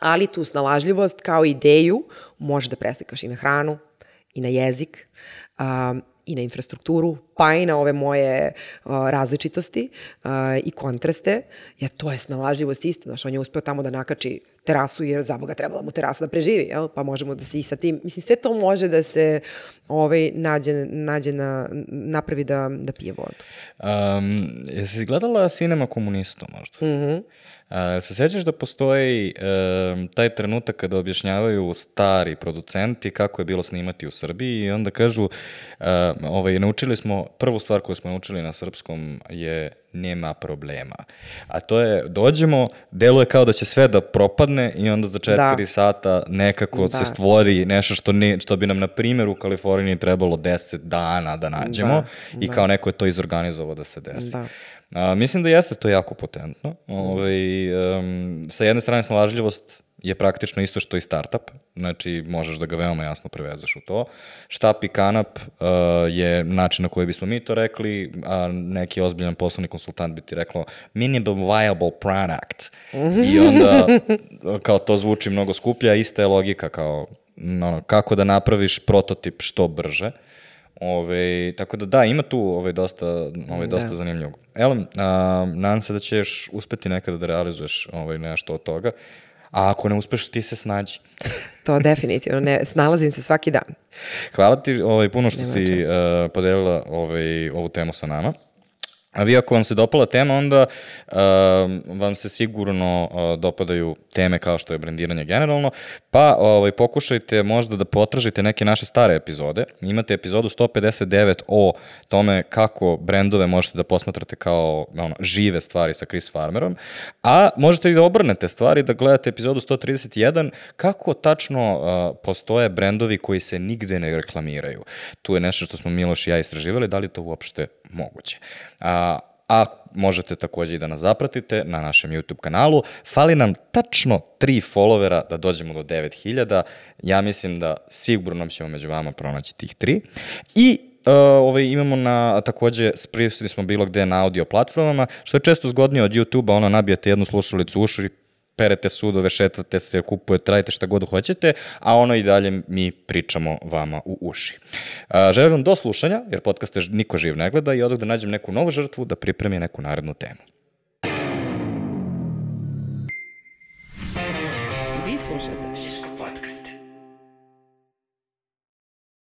S2: ali tu snalažljivost kao ideju može da preslikaš i na hranu, i na jezik, um, i na infrastrukturu, pa i na ove moje uh, različitosti uh, i kontraste, ja to je snalažljivost isto, znaš, on je uspeo tamo da nakači terasu, jer za Boga trebala mu terasa da preživi, jel? pa možemo da se i sa tim, mislim, sve to može da se ovaj, nađe, nađe na, napravi da, da pije vodu.
S1: Um, jesi gledala Cinema komunista možda?
S2: Mhm. Mm
S1: A, se sećaš da postoji e, taj trenutak kada objašnjavaju stari producenti kako je bilo snimati u Srbiji i onda kažu, e, ovaj, naučili smo, prvu stvar koju smo naučili na srpskom je nema problema. A to je, dođemo, deluje kao da će sve da propadne i onda za četiri da. sata nekako da. se stvori nešto što, ne, što bi nam, na primjer, u Kaliforniji trebalo deset dana da nađemo da. i da. kao neko je to izorganizovao da se desi. Da. A, mislim da jeste to jako potentno. Ove, ovaj, um, sa jedne strane snalažljivost je praktično isto što i startup, znači možeš da ga veoma jasno prevezeš u to. Štap i kanap uh, je način na koji bismo mi to rekli, a neki ozbiljan poslovni konsultant bi ti reklo minimum viable product. I onda kao to zvuči mnogo skuplja, ista je logika kao no, kako da napraviš prototip što brže. Ove, tako da da, ima tu ove, dosta, ove, dosta da. zanimljivog. Elem, a, nadam se da ćeš uspeti nekada da realizuješ ove, nešto od toga. A ako ne uspeš, ti se snađi. [LAUGHS]
S2: to definitivno, ne, snalazim se svaki dan.
S1: Hvala ti ovaj, puno što Nema si uh, podelila ovaj, ovu temu sa nama. A vi ako vam se dopala tema, onda uh, vam se sigurno uh, dopadaju teme kao što je brendiranje generalno, pa ovaj, pokušajte možda da potražite neke naše stare epizode. Imate epizodu 159 o tome kako brendove možete da posmatrate kao ono, žive stvari sa Chris Farmerom, a možete i da obrnete stvari, da gledate epizodu 131 kako tačno uh, postoje brendovi koji se nigde ne reklamiraju. Tu je nešto što smo Miloš i ja istraživali, da li to uopšte moguće. A, a možete takođe i da nas zapratite na našem YouTube kanalu. Fali nam tačno tri followera da dođemo do 9000. Ja mislim da sigurno ćemo među vama pronaći tih tri. I Uh, ovaj, imamo na, takođe, sprisili smo bilo gde na audio platformama, što je često zgodnije od YouTube-a, ono, nabijete jednu slušalicu u uši, perete sudove, šetate se, kupujete, radite šta god hoćete, a ono i dalje mi pričamo vama u uši. Želim vam do slušanja, jer podcaste niko živ ne gleda i odak da nađem neku novu žrtvu da pripremi neku narednu temu.